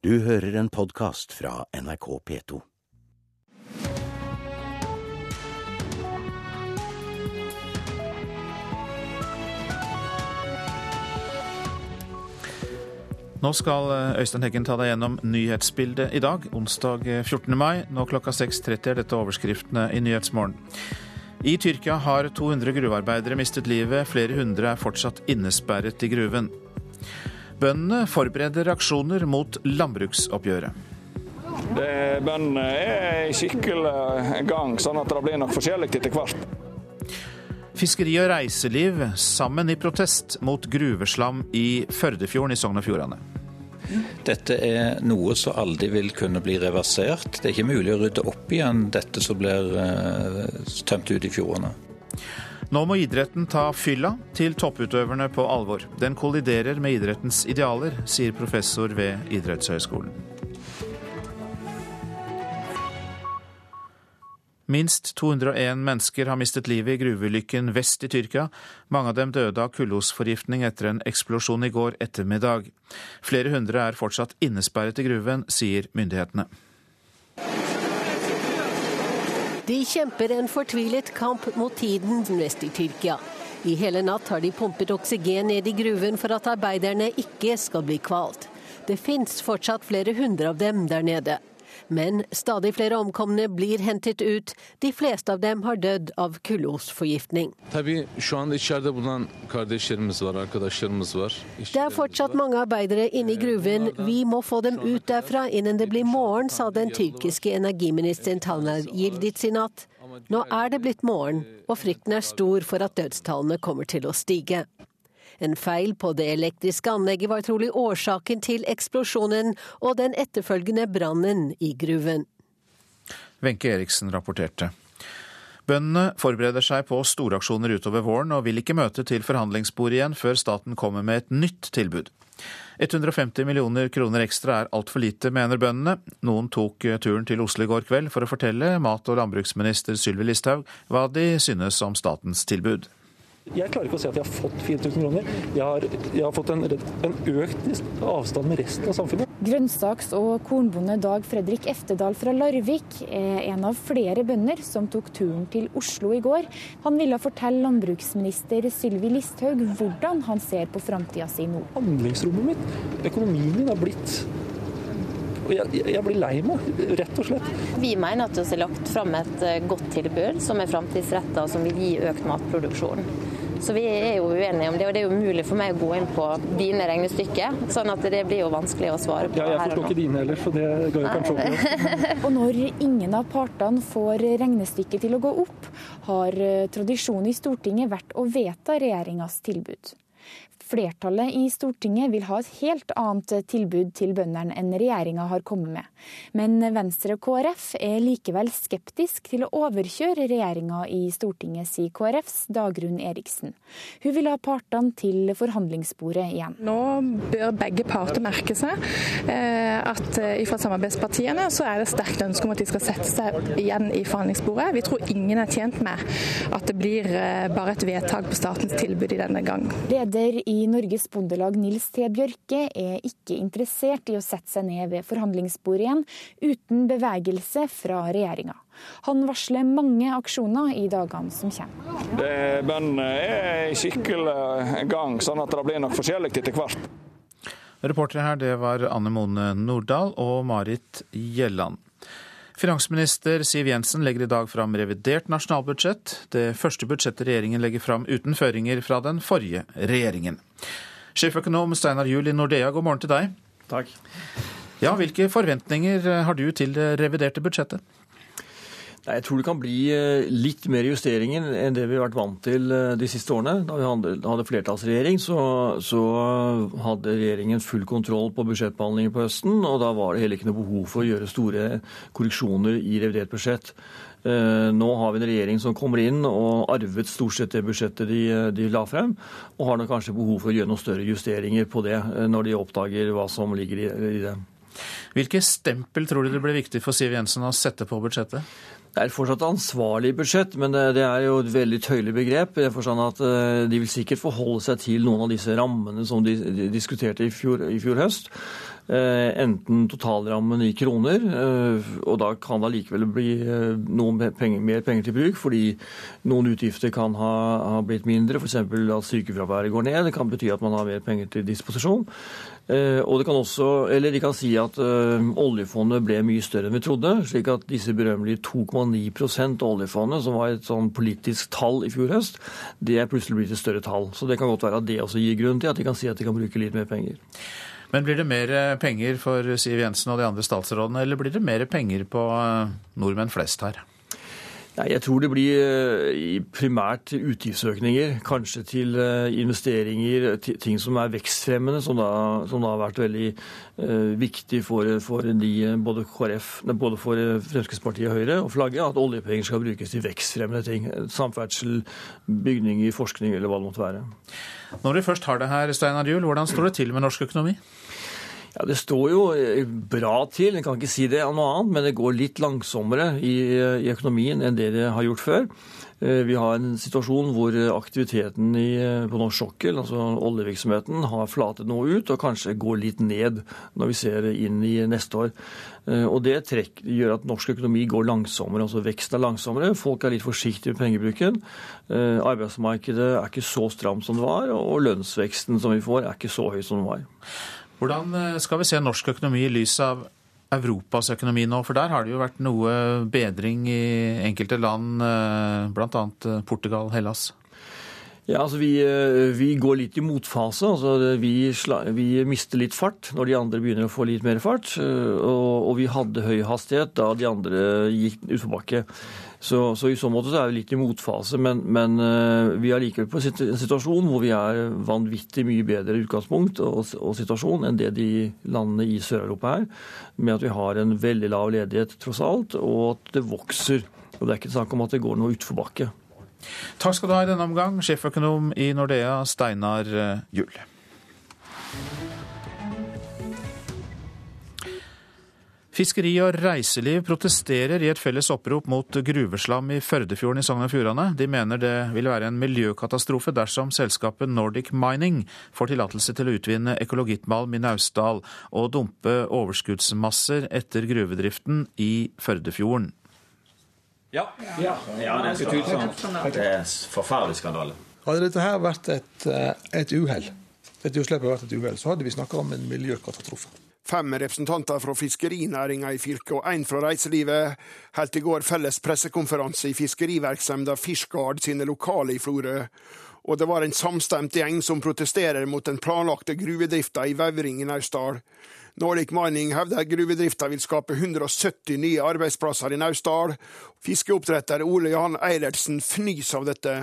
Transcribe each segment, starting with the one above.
Du hører en podkast fra NRK P2. Nå skal eh, Øystein Heggen ta deg gjennom nyhetsbildet i dag, onsdag 14. Eh, mai. Nå klokka 6.30 er dette overskriftene i Nyhetsmorgen. I Tyrkia har 200 gruvearbeidere mistet livet, flere hundre er fortsatt innesperret i gruven. Bøndene forbereder reaksjoner mot landbruksoppgjøret. Bøndene er i skikkelig gang, sånn at det blir nok forskjellig etter hvert. Fiskeri og reiseliv sammen i protest mot gruveslam i Førdefjorden i Sogn og Fjordane. Dette er noe som aldri vil kunne bli reversert. Det er ikke mulig å rydde opp igjen dette som blir uh, tømt ut i fjordene. Nå må idretten ta fylla til topputøverne på alvor. Den kolliderer med idrettens idealer, sier professor ved Idrettshøgskolen. Minst 201 mennesker har mistet livet i gruveulykken vest i Tyrkia. Mange av dem døde av kullosforgiftning etter en eksplosjon i går ettermiddag. Flere hundre er fortsatt innesperret i gruven, sier myndighetene. De kjemper en fortvilet kamp mot tiden vest i Tyrkia. I hele natt har de pumpet oksygen ned i gruven for at arbeiderne ikke skal bli kvalt. Det fins fortsatt flere hundre av dem der nede. Men stadig flere omkomne blir hentet ut. De fleste av dem har dødd av kullosforgiftning. Det er fortsatt mange arbeidere inne i gruven. Vi må få dem ut derfra innen det blir morgen, sa den tyrkiske energiministeren Talner Yildiz i natt. Nå er det blitt morgen, og frykten er stor for at dødstallene kommer til å stige. En feil på det elektriske anlegget var trolig årsaken til eksplosjonen og den etterfølgende brannen i gruven. Wenche Eriksen rapporterte. Bøndene forbereder seg på storaksjoner utover våren, og vil ikke møte til forhandlingsbordet igjen før staten kommer med et nytt tilbud. 150 millioner kroner ekstra er altfor lite, mener bøndene. Noen tok turen til Oslo i går kveld for å fortelle mat- og landbruksminister Sylvi Listhaug hva de synes om statens tilbud. Jeg klarer ikke å se at jeg har fått 4000 kroner. Jeg har, jeg har fått en, en, økt avstand med resten av samfunnet. Grønnsaks- og kornbonde Dag Fredrik Eftedal fra Larvik er en av flere bønder som tok turen til Oslo i går. Han ville fortelle landbruksminister Sylvi Listhaug hvordan han ser på framtida si nå. Handlingsrommet mitt, økonomien min, har blitt jeg, jeg, blir lei meg, rett og slett. Vi mener at vi har lagt fram et eh, godt tilbud som er framtidsretta og som vil gi økt matproduksjon. Så vi er jo uenige om det, og det er umulig for meg å gå inn på dine regnestykker. Sånn at det blir jo vanskelig å svare på ja, jeg forstår ikke dine heller, så det går jo kanskje opp. og når ingen av partene får regnestykket til å gå opp, har eh, tradisjonen i Stortinget vært å vedta regjeringas tilbud. Flertallet i Stortinget vil ha et helt annet tilbud til bøndene enn regjeringa har kommet med. Men Venstre og KrF er likevel skeptisk til å overkjøre regjeringa i Stortinget, sier KrFs Dagrun Eriksen. Hun vil ha partene til forhandlingsbordet igjen. Nå bør begge parter merke seg eh, at eh, fra samarbeidspartiene så er det sterkt ønske om at de skal sette seg igjen i forhandlingsbordet. Vi tror ingen er tjent med at det blir eh, bare et vedtak på statens tilbud i denne gang. Leder i i Norges Bondelag Nils T. Bjørke er ikke interessert i å sette seg ned ved forhandlingsbordet igjen uten bevegelse fra regjeringa. Han varsler mange aksjoner i dagene som kommer. Bøndene er i skikkelig gang, sånn at det blir nok forskjellig etter hvert. Reportere her det var Anne Mone Nordahl og Marit Gjelland. Finansminister Siv Jensen legger i dag fram revidert nasjonalbudsjett, det første budsjettet regjeringen legger fram uten føringer fra den forrige regjeringen. Sjeføkonom Steinar Juel i Nordea, god morgen til deg. Takk. Ja, Hvilke forventninger har du til det reviderte budsjettet? Jeg tror det kan bli eh, litt mer justeringer enn det vi har vært vant til eh, de siste årene. Da vi hadde flertallsregjering, så, så hadde regjeringen full kontroll på budsjettbehandlingen på høsten. Og da var det heller ikke noe behov for å gjøre store korreksjoner i revidert budsjett. Eh, nå har vi en regjering som kommer inn og arvet stort sett det budsjettet de, de la frem, og har nok kanskje behov for å gjøre noen større justeringer på det når de oppdager hva som ligger i, i det. Hvilke stempel tror du det blir viktig for Siv Jensen å sette på budsjettet? Det er fortsatt ansvarlig budsjett, men det er jo et veldig tøyelig begrep. i forstand at eh, De vil sikkert forholde seg til noen av disse rammene som de diskuterte i fjor, i fjor høst. enten totalrammen i kroner, og da kan det likevel bli noen penger, mer penger til bruk, fordi noen utgifter kan ha, ha blitt mindre, f.eks. at sykefraværet går ned. Det kan bety at man har mer penger til disposisjon. Eh, og det kan også, eller De kan si at uh, oljefondet ble mye større enn vi trodde. slik at disse berømmelige 2,9 av oljefondet, som var et sånn politisk tall i fjor høst, det er plutselig blitt et større tall. Så det kan godt være at det også gir grunn til at de kan si at de kan bruke litt mer penger. Men blir det mer penger for Siv Jensen og de andre statsrådene, eller blir det mer penger på nordmenn flest her? Nei, Jeg tror det blir eh, primært utgiftsøkninger. Kanskje til eh, investeringer, ting som er vekstfremmende, som da, som da har vært veldig uh, viktig for, for de, både, KrF, både, for Fremskrittspartiet og Høyre og flagget, at oljepenger skal brukes til vekstfremmende ting. Samferdsel, bygninger, forskning eller hva det måtte være. Når vi først har det her, Steinar Juel, hvordan står det til med norsk økonomi? Ja, Det står jo eh, bra til, jeg kan ikke si det av noe annet, men det går litt langsommere i, i økonomien enn det det har gjort før. Eh, vi har en situasjon hvor aktiviteten i, på norsk sokkel, altså oljevirksomheten, har flatet noe ut og kanskje går litt ned når vi ser inn i neste år. Eh, og Det trekk, gjør at norsk økonomi går langsommere, altså veksten er langsommere. Folk er litt forsiktige med pengebruken. Arbeidsmarkedet er ikke så stramt som det var, og lønnsveksten som vi får er ikke så høy som den var. Hvordan eh, skal vi se norsk økonomi i lys av Europas økonomi nå? For der har det jo vært noe bedring i enkelte land, eh, bl.a. Eh, Portugal, Hellas. Ja, altså vi, vi, går litt i motfase. altså vi, vi, mister litt fart når de andre begynner å få litt mer fart. Og, og vi hadde høy hastighet da de andre gikk utforbakke. Så, så, i så måte så er vi litt i motfase, men, men uh, vi er likevel på en situasjon hvor vi er vanvittig mye bedre utgangspunkt og, og situasjon enn det de landene i Sør-Europa er, med at vi har en veldig lav ledighet tross alt, og at det vokser. Og Det er ikke snakk om at det går noe utforbakke. Takk skal du ha i denne omgang, sjeføkonom i Nordea, Steinar eh, Juel. Fiskeri og reiseliv protesterer i et felles opprop mot gruveslam i Førdefjorden i Sogn og Fjordane. De mener det vil være en miljøkatastrofe dersom selskapet Nordic Mining får tillatelse til å utvinne ekologittmalm i Naustdal og dumpe overskuddsmasser etter gruvedriften i Førdefjorden. Ja, ja. ja det er utvilsomt. Det er en forferdelig skandale. Hadde dette her vært et, eh, et uhell, dette utslippet vært et uhell, så hadde vi snakka om en miljøkatastrofe. Fem representanter fra fiskerinæringa i fylket og én fra reiselivet holdt i går felles pressekonferanse i fiskerivirksomheten Fishguard sine lokale i Florø. Og det var en samstemt gjeng som protesterer mot den planlagte gruvedrifta i Vevring i Naustdal. Nordic Mining hevder gruvedrifta vil skape 170 nye arbeidsplasser i Naustdal. Fiskeoppdretter Ole Johan Eilertsen fnys av dette.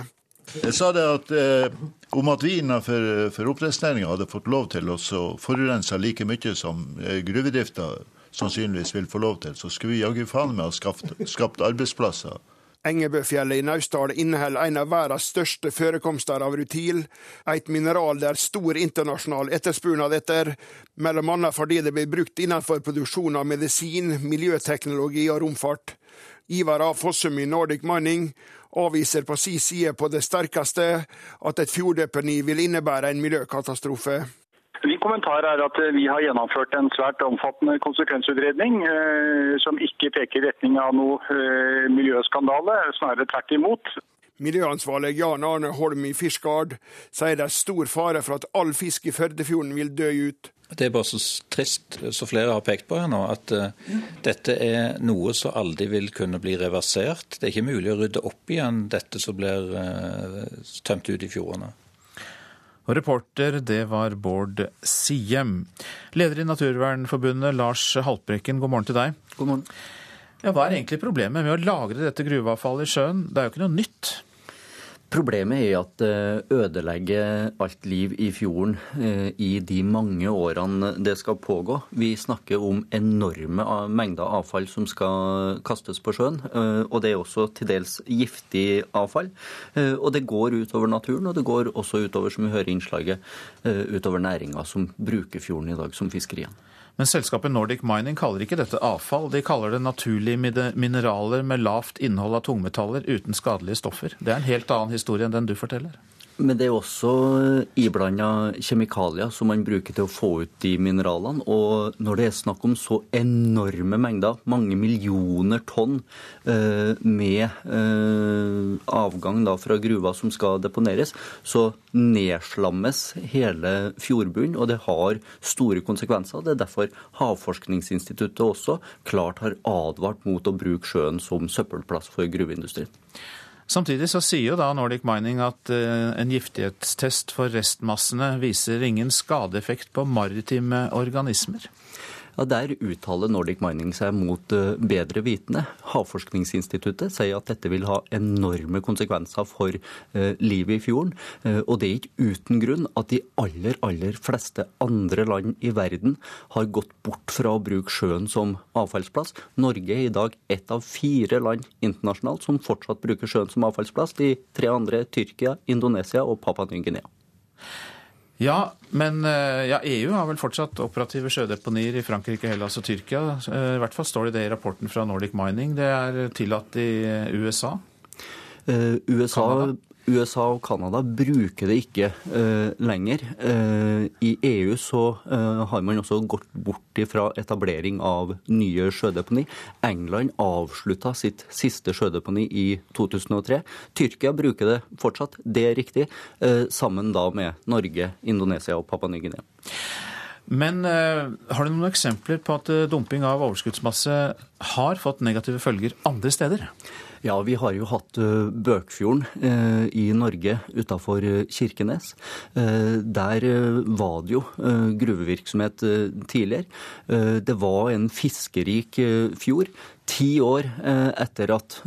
Jeg sa det at eh, om at vi innenfor for oppdrettsnæringa hadde fått lov til å forurense like mye som eh, gruvedrifta sannsynligvis vil få lov til, så skulle vi jaggu faen meg ha skapt, skapt arbeidsplasser. Engebøfjellet i Naustdal inneholder en av verdens største forekomster av rutil, et mineral det er stor internasjonal etterspørsel etter, bl.a. fordi det blir brukt innenfor produksjon av medisin, miljøteknologi og romfart. Ivar A. Fossum i Nordic Mining avviser på si side på det sterkeste at et fjorddeponi vil innebære en miljøkatastrofe. Min kommentar er at vi har gjennomført en svært omfattende konsekvensutredning eh, som ikke peker i retning av noe eh, miljøskandale, snarere tvert imot. Miljøansvarlig Jan Arne Holm i Fiskard sier det er stor fare for at all fisk i Førdefjorden vil dø ut. Det er bare så trist, som flere har pekt på her nå, at uh, dette er noe som aldri vil kunne bli reversert. Det er ikke mulig å rydde opp igjen dette som blir uh, tømt ut i fjordene. Og reporter, det var Bård Siem. Leder i Naturvernforbundet, Lars Haltbrekken, god morgen til deg. God morgen. Ja, hva er egentlig problemet med å lagre dette gruveavfallet i sjøen? Det er jo ikke noe nytt? Problemet er at det ødelegger alt liv i fjorden eh, i de mange årene det skal pågå. Vi snakker om enorme mengder avfall som skal kastes på sjøen. Eh, og det er også til dels giftig avfall. Eh, og det går utover naturen, og det går også utover, som vi hører i innslaget, utover næringa som bruker fjorden i dag, som fiskeriene. Men selskapet Nordic Mining kaller ikke dette avfall. De kaller det naturlige mineraler med lavt innhold av tungmetaller uten skadelige stoffer. Det er en helt annen historie enn den du forteller. Men det er også iblanda kjemikalier som man bruker til å få ut de mineralene. Og når det er snakk om så enorme mengder, mange millioner tonn eh, med eh, avgang fra gruva som skal deponeres, så nedslammes hele fjordbunnen, og det har store konsekvenser. Det er derfor Havforskningsinstituttet også klart har advart mot å bruke sjøen som søppelplass for gruveindustrien. Samtidig så sier jo da Nordic Mining at eh, en giftighetstest for restmassene viser ingen skadeeffekt på maritime organismer. Ja, Der uttaler Nordic Mining seg mot eh, bedre vitende. Havforskningsinstituttet sier at dette vil ha enorme konsekvenser for eh, livet i fjorden. Eh, og det er ikke uten grunn at de aller, aller fleste andre land i verden har gått bort fra å bruke sjøen som avfallsplass. Norge er i dag ett av fire land internasjonalt som fortsatt bruker sjøen som avfallsplass. De tre andre Tyrkia, Indonesia og Papua Ny-Guinea. Ja, men eh, ja, EU har vel fortsatt operative sjødeponier i Frankrike, Hellas og Tyrkia. Eh, I hvert fall står det det i rapporten fra Nordic Mining. Det er tillatt i USA. Uh, USA Canada. USA og Canada bruker det ikke uh, lenger. Uh, I EU så uh, har man også gått bort fra etablering av nye sjødeponi. England avslutta sitt siste sjødeponi i 2003. Tyrkia bruker det fortsatt, det er riktig, sammen da med Norge, Indonesia og Papua Ny-Guinea. Men har du noen eksempler på at dumping av overskuddsmasse har fått negative følger andre steder? Ja, vi har jo hatt uh, Bøkfjorden uh, i Norge utafor uh, Kirkenes. Der var det jo gruvevirksomhet tidligere. Det var en fiskerik fjord. Ti år etter at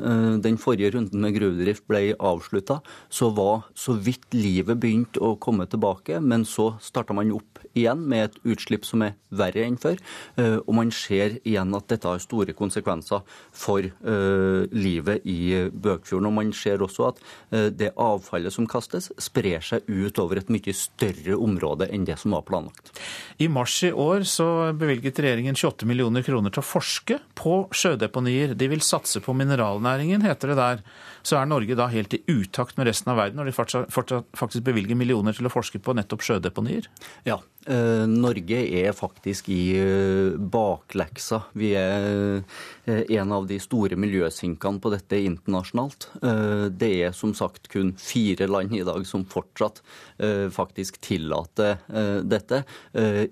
den forrige runden med gruvedrift ble avslutta, så var så vidt livet begynt å komme tilbake, men så starta man opp igjen med et utslipp som er verre enn før. Eh, og man ser igjen at dette har store konsekvenser for uh, livet i Bøkfjorden. Og man ser også at det avfallet som kastes, sprer seg ut over et mye større område enn det som var planlagt. I mars i år så bevilget regjeringen 28 millioner kroner til å forske på sjødeponier. De vil satse på mineralnæringen, heter det der så er Norge da helt i utakt med resten av verden når de faktisk bevilger millioner til å forske på nettopp sjødeponier? Ja, eh, Norge er faktisk i eh, bakleksa. Vi er eh, en av de store miljøsinkene på dette internasjonalt. Det er som sagt kun fire land i dag som fortsatt faktisk tillater dette.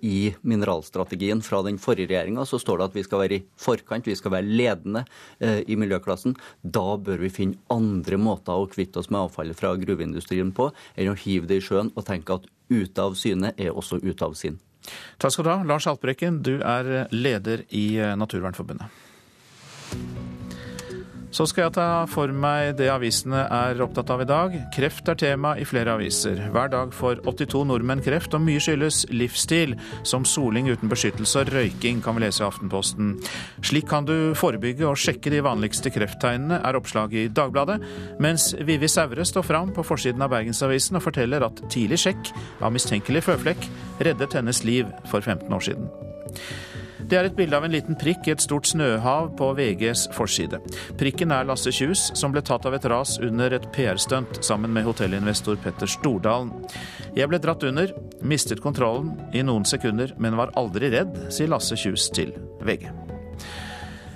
I mineralstrategien fra den forrige regjeringa så står det at vi skal være i forkant, vi skal være ledende i miljøklassen. Da bør vi finne andre andre måter å kvitte oss med avfallet fra gruveindustrien på enn å hive det i sjøen og tenke at ute av syne er også ute av sinn. Takk skal du ha, Lars Haltbrekken. Du er leder i Naturvernforbundet. Så skal jeg ta for meg det avisene er opptatt av i dag. Kreft er tema i flere aviser. Hver dag får 82 nordmenn kreft, og mye skyldes livsstil, som soling uten beskyttelse og røyking, kan vi lese i Aftenposten. Slik kan du forebygge og sjekke de vanligste krefttegnene, er oppslaget i Dagbladet, mens Vivi Saure står fram på forsiden av Bergensavisen og forteller at tidlig sjekk av mistenkelig føflekk reddet hennes liv for 15 år siden. Det er et bilde av en liten prikk i et stort snøhav på VGs forside. Prikken er Lasse Kjus, som ble tatt av et ras under et PR-stunt sammen med hotellinvestor Petter Stordalen. Jeg ble dratt under, mistet kontrollen i noen sekunder, men var aldri redd, sier Lasse Kjus til VG.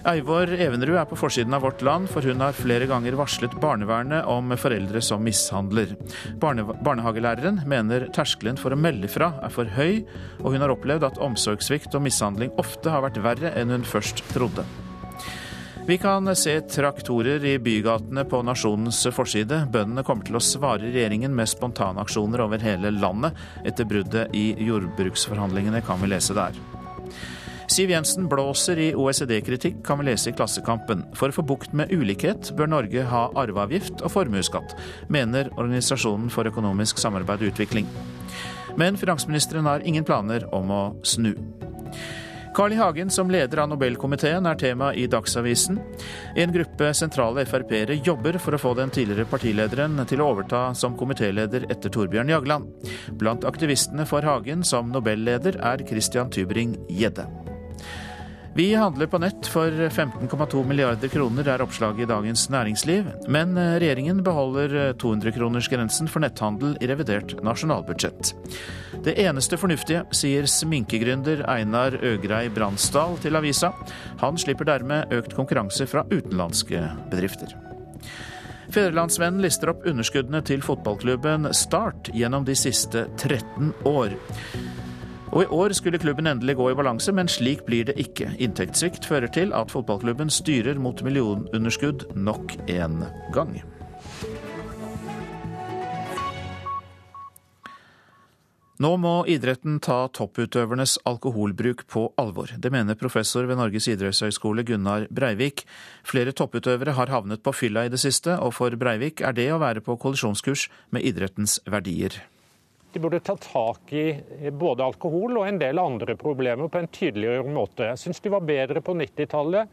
Eivor Evenrud er på forsiden av Vårt Land, for hun har flere ganger varslet barnevernet om foreldre som mishandler. Barne barnehagelæreren mener terskelen for å melde fra er for høy, og hun har opplevd at omsorgssvikt og mishandling ofte har vært verre enn hun først trodde. Vi kan se traktorer i bygatene på Nasjonens forside. Bøndene kommer til å svare regjeringen med spontanaksjoner over hele landet etter bruddet i jordbruksforhandlingene, kan vi lese der. Siv Jensen blåser i OECD-kritikk, kan vi lese i Klassekampen. For å få bukt med ulikhet bør Norge ha arveavgift og formuesskatt, mener Organisasjonen for økonomisk samarbeid og utvikling. Men finansministeren har ingen planer om å snu. Carl I. Hagen som leder av Nobelkomiteen er tema i Dagsavisen. En gruppe sentrale Frp-ere jobber for å få den tidligere partilederen til å overta som komitéleder etter Torbjørn Jagland. Blant aktivistene for Hagen som Nobelleder er Christian Tybring-Gjedde. Vi handler på nett for 15,2 milliarder kroner, er oppslaget i Dagens Næringsliv. Men eh, regjeringen beholder 200-kronersgrensen for netthandel i revidert nasjonalbudsjett. Det eneste fornuftige, sier sminkegründer Einar Øgrei Bransdal til avisa. Han slipper dermed økt konkurranse fra utenlandske bedrifter. Fedrelandsvennen lister opp underskuddene til fotballklubben Start gjennom de siste 13 år. Og i år skulle klubben endelig gå i balanse, men slik blir det ikke. Inntektssvikt fører til at fotballklubben styrer mot millionunderskudd nok en gang. Nå må idretten ta topputøvernes alkoholbruk på alvor. Det mener professor ved Norges idrettshøgskole Gunnar Breivik. Flere topputøvere har havnet på fylla i det siste, og for Breivik er det å være på kollisjonskurs med idrettens verdier. De burde ta tak i både alkohol og en del andre problemer på en tydeligere måte. Jeg syns de var bedre på 90-tallet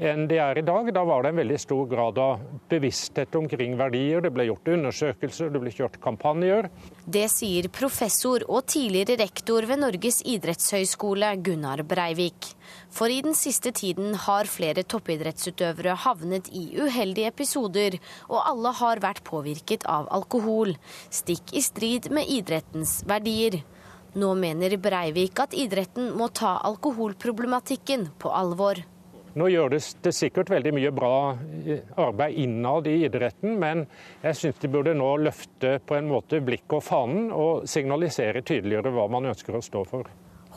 enn de er i dag. Da var det en veldig stor grad av bevissthet omkring verdier. Det ble gjort undersøkelser, det ble kjørt kampanjer. Det sier professor og tidligere rektor ved Norges idrettshøyskole, Gunnar Breivik. For i den siste tiden har flere toppidrettsutøvere havnet i uheldige episoder, og alle har vært påvirket av alkohol, stikk i strid med idrettens verdier. Nå mener Breivik at idretten må ta alkoholproblematikken på alvor. Nå gjøres det sikkert veldig mye bra arbeid innad i idretten, men jeg syns de burde nå løfte på en måte blikket og fanen og signalisere tydeligere hva man ønsker å stå for.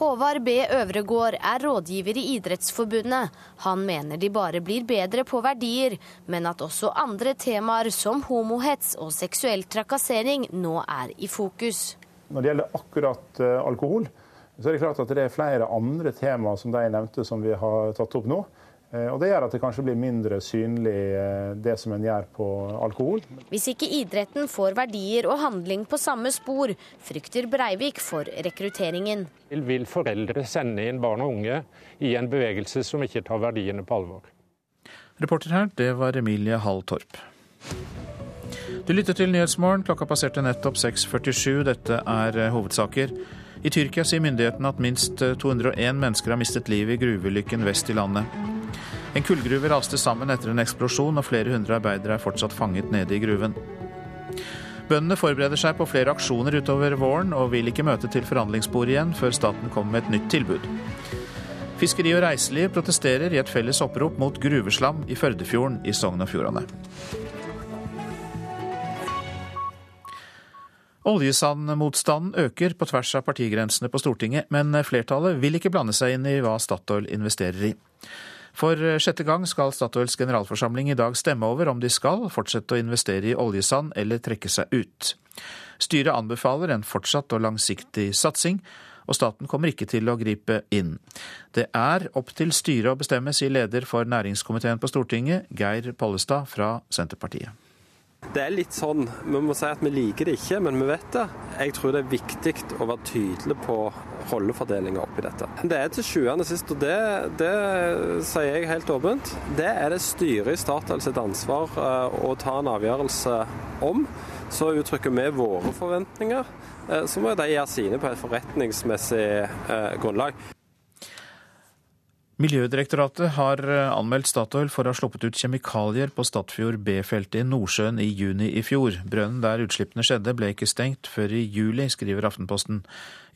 Håvard B. Øvregård er rådgiver i Idrettsforbundet. Han mener de bare blir bedre på verdier, men at også andre temaer som homohets og seksuell trakassering nå er i fokus. Når det gjelder akkurat eh, alkohol, så er det klart at det er flere andre temaer som de nevnte som vi har tatt opp nå. Eh, og Det gjør at det kanskje blir mindre synlig eh, det som en gjør på alkohol. Hvis ikke idretten får verdier og handling på samme spor, frykter Breivik for rekrutteringen. Vil foreldre sende inn barn og unge i en bevegelse som ikke tar verdiene på alvor? Reporter her, det var Emilie Hall Torp. Du lytter til Nyhetsmorgen. Klokka passerte nettopp 6.47. Dette er eh, hovedsaker. I Tyrkia sier myndighetene at minst 201 mennesker har mistet livet i gruveulykken vest i landet. En kullgruve raste sammen etter en eksplosjon, og flere hundre arbeidere er fortsatt fanget nede i gruven. Bøndene forbereder seg på flere aksjoner utover våren, og vil ikke møte til forhandlingsbordet igjen før staten kommer med et nytt tilbud. Fiskeri og reiseliv protesterer i et felles opprop mot gruveslam i Førdefjorden i Sogn og Fjordane. Oljesandmotstanden øker på tvers av partigrensene på Stortinget, men flertallet vil ikke blande seg inn i hva Statoil investerer i. For sjette gang skal Statoils generalforsamling i dag stemme over om de skal fortsette å investere i oljesand eller trekke seg ut. Styret anbefaler en fortsatt og langsiktig satsing, og staten kommer ikke til å gripe inn. Det er opp til styret å bestemme, sier leder for næringskomiteen på Stortinget, Geir Pollestad fra Senterpartiet. Det er litt sånn, Vi må si at vi liker det ikke, men vi vet det. Jeg tror det er viktig å være tydelig på rollefordelinga oppi dette. Det er til sjuende og sist, og det, det, sier jeg helt åpent, det er det styret i Statoil sitt ansvar eh, å ta en avgjørelse om. Så uttrykker vi våre forventninger. Eh, så må de gjøre sine på et forretningsmessig eh, grunnlag. Miljødirektoratet har eh, anmeldt Statoil for å ha sluppet ut kjemikalier på Statfjord B-feltet i Nordsjøen i juni i fjor. Brønnen der utslippene skjedde ble ikke stengt før i juli, skriver Aftenposten.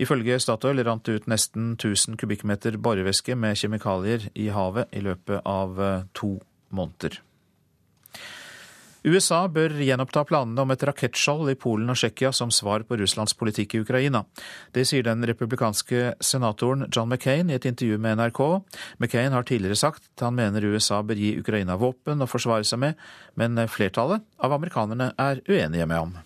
Ifølge Statoil rant det ut nesten 1000 kubikkmeter borevæske med kjemikalier i havet i løpet av eh, to måneder. USA bør gjenoppta planene om et rakettskjold i Polen og Tsjekkia som svar på Russlands politikk i Ukraina. Det sier den republikanske senatoren John McCain i et intervju med NRK. McCain har tidligere sagt at han mener USA bør gi Ukraina våpen å forsvare seg med, men flertallet av amerikanerne er uenige med ham.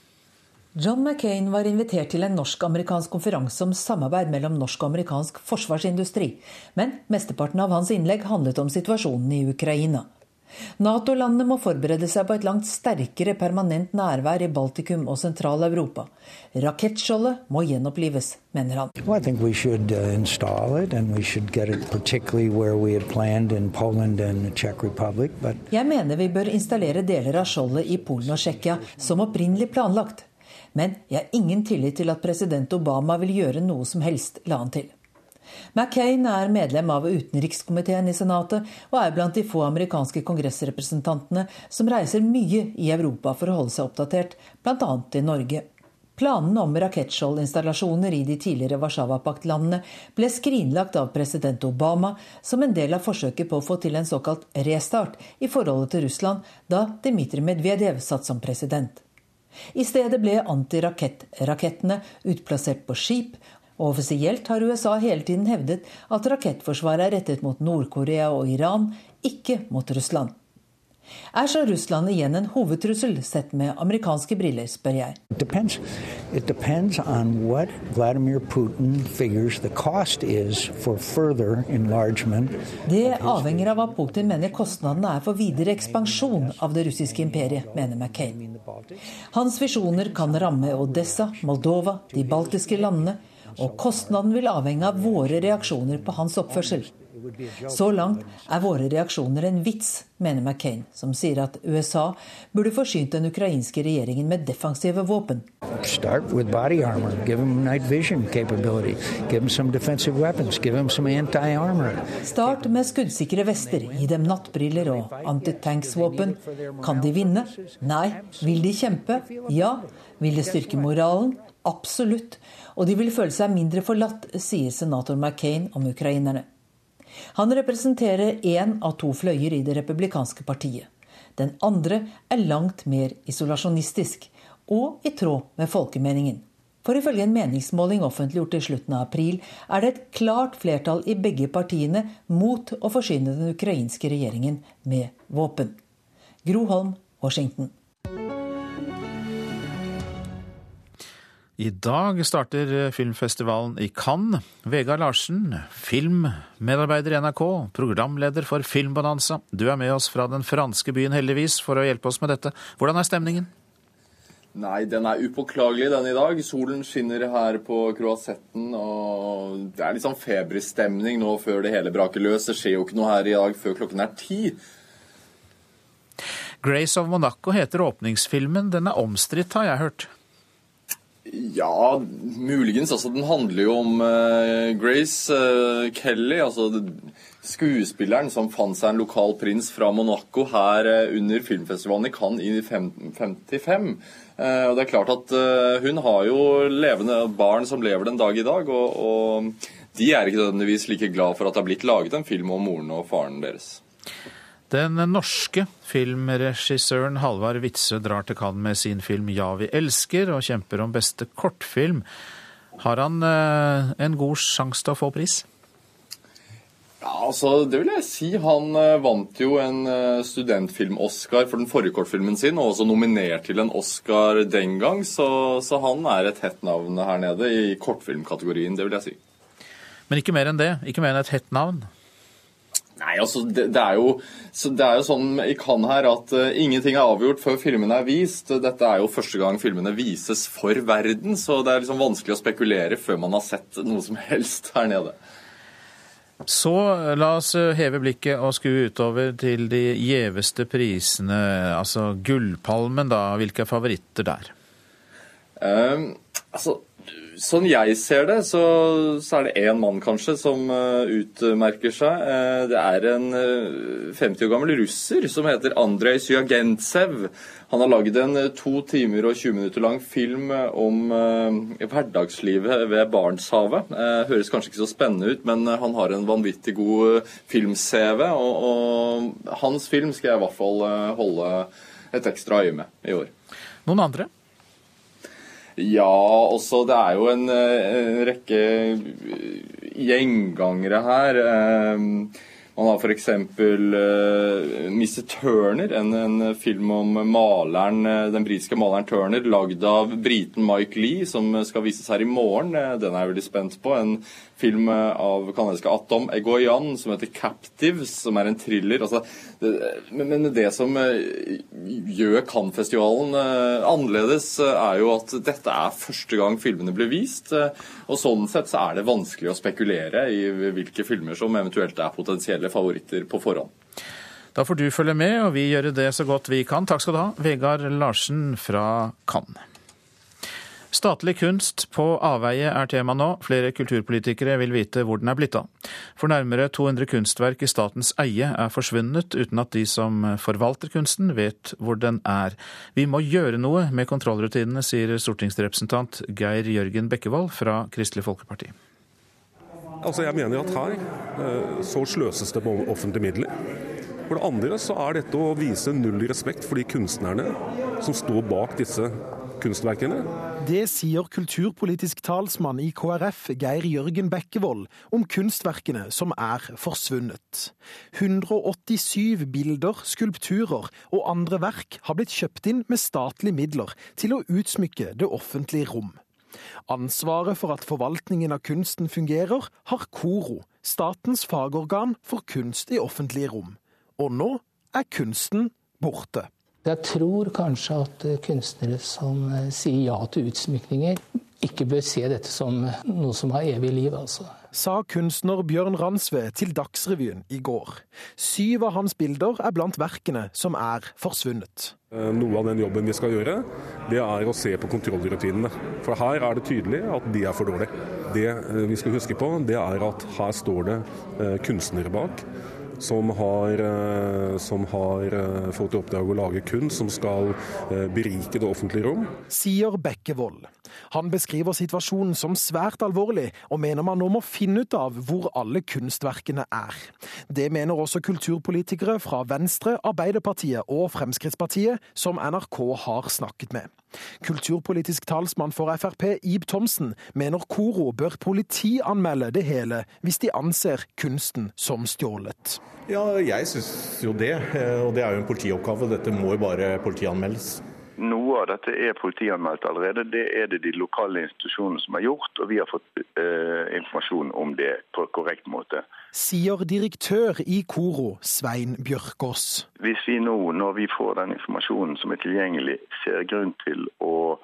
John McCain var invitert til en norsk-amerikansk konferanse om samarbeid mellom norsk og amerikansk forsvarsindustri, men mesteparten av hans innlegg handlet om situasjonen i Ukraina. Nato-landene må forberede seg på et langt sterkere permanent nærvær i Baltikum og Sentral-Europa. Rakettskjoldet må gjenopplives, mener han. Well, uh, but... Jeg mener vi bør installere deler av skjoldet i Polen og Tsjekkia, som opprinnelig planlagt. Men jeg har ingen tillit til at president Obama vil gjøre noe som helst, la han til. McCain er medlem av utenrikskomiteen i Senatet og er blant de få amerikanske kongressrepresentantene som reiser mye i Europa for å holde seg oppdatert, bl.a. i Norge. Planene om rakettskjoldinstallasjoner i de tidligere Warszawapakt-landene ble skrinlagt av president Obama som en del av forsøket på å få til en såkalt restart i forholdet til Russland da Dmitrij Medvedev satt som president. I stedet ble antirakettrakettene utplassert på skip, og offisielt har USA hele tiden hevdet at rakettforsvaret er rettet mot Nord-Korea og Iran, ikke mot Russland. Er så Russland igjen en hovedtrussel sett med amerikanske briller, spør jeg. It depends on what Vladimir Putin figures the cost is for further enlargement. Det avhenger av hva Putin mener kostnadene er for videre ekspansjon av det russiske imperiet, mener McCain. Hans visjoner kan ramme Odessa, Moldova, de baltiske landene og kostnaden vil avhenge av våre reaksjoner på hans oppførsel. Så langt er våre reaksjoner en vits, mener McCain, som sier at USA burde forsynt den ukrainske regjeringen med defensive våpen. Start with body armor. Give them night vision capability. Give them some defensive weapons. Give them some anti-armor. Start med skuddsikre vester. Gi dem nattbriller og antitanksvåpen. Kan de vinne? Nei. Vil de kjempe? Ja. Vil det styrke moralen? Absolutt. Og de vil føle seg mindre forlatt, sier senator McCain om ukrainerne. Han representerer én av to fløyer i det republikanske partiet. Den andre er langt mer isolasjonistisk, og i tråd med folkemeningen. For ifølge en meningsmåling offentliggjort i slutten av april, er det et klart flertall i begge partiene mot å forsyne den ukrainske regjeringen med våpen. Gro Holm, Washington. I dag starter filmfestivalen i Cannes. Vegard Larsen, filmmedarbeider i NRK, programleder for Filmbonanza. Du er med oss fra den franske byen, heldigvis, for å hjelpe oss med dette. Hvordan er stemningen? Nei, den er upåklagelig, den i dag. Solen skinner her på Croisetten, og det er litt sånn feberstemning nå før det hele braker løs. Det skjer jo ikke noe her i dag før klokken er ti. Grace of Monaco heter åpningsfilmen. Den er omstridt, har jeg hørt. Ja, muligens. Altså, den handler jo om uh, Grace uh, Kelly, altså skuespilleren som fant seg en lokal prins fra Monaco her uh, under filmfestivalen i Cannes i 1955. og det er klart at hun har jo levende barn som lever den dag i dag, og, og de er ikke nødvendigvis like glad for at det har blitt laget en film om moren og faren deres. Den norske filmregissøren Halvard Witzøe drar til Cannes med sin film 'Ja, vi elsker' og kjemper om beste kortfilm. Har han eh, en god sjanse til å få pris? Ja, altså, Det vil jeg si. Han eh, vant jo en eh, studentfilm-Oscar for den forrige kortfilmen sin, og også nominert til en Oscar den gang, så, så han er et hett navn her nede i kortfilmkategorien, det vil jeg si. Men ikke mer enn det? Ikke mer enn et hett navn? Nei, altså, det, det, er jo, det, er jo, sånn i Cannes her at uh, ingenting er avgjort før filmene er vist. Dette er jo første gang filmene vises for verden, så det er liksom vanskelig å spekulere før man har sett noe som helst her nede. Så la oss eh, heve blikket og skue utover til de gjeveste prisene. Altså Gullpalmen, da. Hvilke favoritter der? Um, altså, Sånn jeg ser det, så, så er det én mann kanskje som uh, utmerker seg. Uh, det er en uh, 50 år gammel russer som heter Andrej Syagentsev. Han har lagd en to timer og 20 minutter lang film om hverdagslivet ved Barentshavet. høres kanskje ikke så spennende ut, men han har en vanvittig god film-CV. Og, og, hans film skal jeg i hvert fall holde et ekstra øye med i år. Noen andre? Ja, også det er jo en, eh, en rekke gjengangere her. Um, man har f.eks. Uh, eh, Mr. Turner, en, en, film om maleren, eh, den britiske maleren Turner, lagd av briten Mike Lee, som skal vises her i morgen. Den er jeg veldig spent på. En film av kanadiske Atom Egoyan som heter 'Captives', som er en thriller. Altså, det, men det som gjør Cannes-festivalen annerledes, er jo at dette er første gang filmene blir vist. Og sånn sett så er det vanskelig å spekulere i hvilke filmer som eventuelt er potensielle favoritter på forhånd. Da får du følge med, og vi gjør det så godt vi kan. Takk skal du ha, Vegard Larsen fra Cannes. Statlig kunst på avveie er tema nå. Flere kulturpolitikere vil vite hvor den er blitt av. For nærmere 200 kunstverk i statens eie er forsvunnet uten at de som forvalter kunsten vet hvor den er. Vi må gjøre noe med kontrollrutinene, sier stortingsrepresentant Geir Jørgen Bekkevold fra Kristelig Folkeparti. Altså jeg mener at her eh, så sløses det på offentlige midler. For det andre så er dette å vise null respekt for de kunstnerne som står bak disse kunstverkene. Det sier kulturpolitisk talsmann i KrF, Geir Jørgen Bekkevold, om kunstverkene som er forsvunnet. 187 bilder, skulpturer og andre verk har blitt kjøpt inn med statlige midler til å utsmykke det offentlige rom. Ansvaret for at forvaltningen av kunsten fungerer, har KORO, statens fagorgan for kunst i offentlige rom. Og nå er kunsten borte. Jeg tror kanskje at eh, kunstnere som eh, sier ja til utsmykninger, ikke bør se dette som eh, noe som har evig liv, altså. Sa kunstner Bjørn Ransve til Dagsrevyen i går. Syv av hans bilder er blant verkene som er forsvunnet. Noe av den jobben vi skal gjøre, det er å se på kontrollrutinene. For her er det tydelig at de er for dårlige. Det vi skal huske på, det er at her står det kunstnere bak som har, eh, som har eh, fått i oppdrag å lage kunst som skal eh, berike det offentlige rom. Sier Bekkevold. Han beskriver situasjonen som svært alvorlig, og mener man nå må finne ut av hvor alle kunstverkene er. Det mener også kulturpolitikere fra Venstre, Arbeiderpartiet og Fremskrittspartiet, som NRK har snakket med. Kulturpolitisk talsmann for Frp, Ib Thomsen, mener Koro bør politianmelde det hele hvis de anser kunsten som stjålet. Ja, jeg syns jo det, og det er jo en politioppgave. Dette må jo bare politianmeldes. Noe av dette er politianmeldt allerede. Det er det de lokale institusjonene som har gjort, og vi har fått eh, informasjon om det på korrekt måte. Sier direktør i Koro, Svein Bjørkås. Hvis vi nå, når vi får den informasjonen som er tilgjengelig, ser grunn til å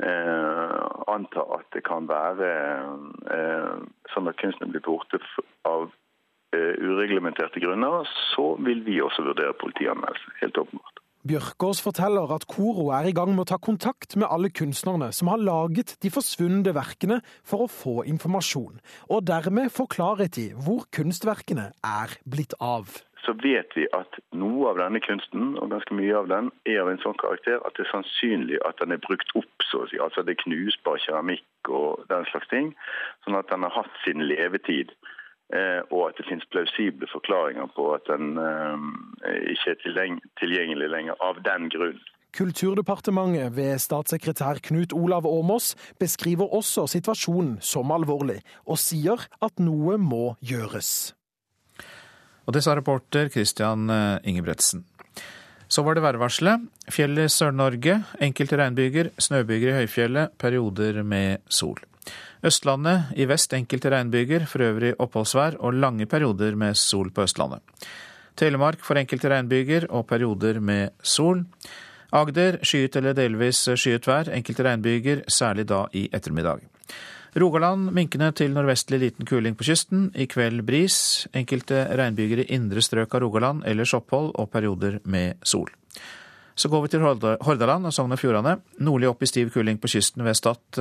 eh, anta at det kan være eh, sånn at kunsten blir borte av ureglementerte grunner, så vil vi også vurdere politianmeldelse. Helt åpenbart. Bjørkås forteller at Koro er i gang med å ta kontakt med alle kunstnerne som har laget de forsvunne verkene for å få informasjon, og dermed få klarhet i hvor kunstverkene er blitt av. Så vet vi at noe av denne kunsten, og ganske mye av den, er av en sånn karakter at det er sannsynlig at den er brukt opp, så å si. Altså det er knusbar keramikk og den slags ting. Sånn at den har hatt sin levetid. Eh, og at det finnes plausible forklaringer på at den eh, ikke er tilgjengelig lenger av den grunn. Kulturdepartementet ved statssekretær Knut Olav Åmås beskriver også situasjonen som alvorlig, og sier at noe må gjøres. Og det sa reporter Christian eh, Ingebretsen. Så var det værvarselet. Fjellet i Sør-Norge, enkelte regnbyger, snøbyger i høyfjellet, perioder med sol. Østlandet i vest enkelte regnbyger, for øvrig oppholdsvær og lange perioder med sol på Østlandet. Telemark for enkelte regnbyger og perioder med sol. Agder skyet eller delvis skyet vær, enkelte regnbyger, særlig da i ettermiddag. Rogaland minkende til nordvestlig liten kuling på kysten. I kveld bris. Enkelte regnbyger i indre strøk av Rogaland, ellers opphold og perioder med sol. Så går vi til Hordaland og Sogn og Fjordane. Nordlig opp i stiv kuling på kysten ved Stad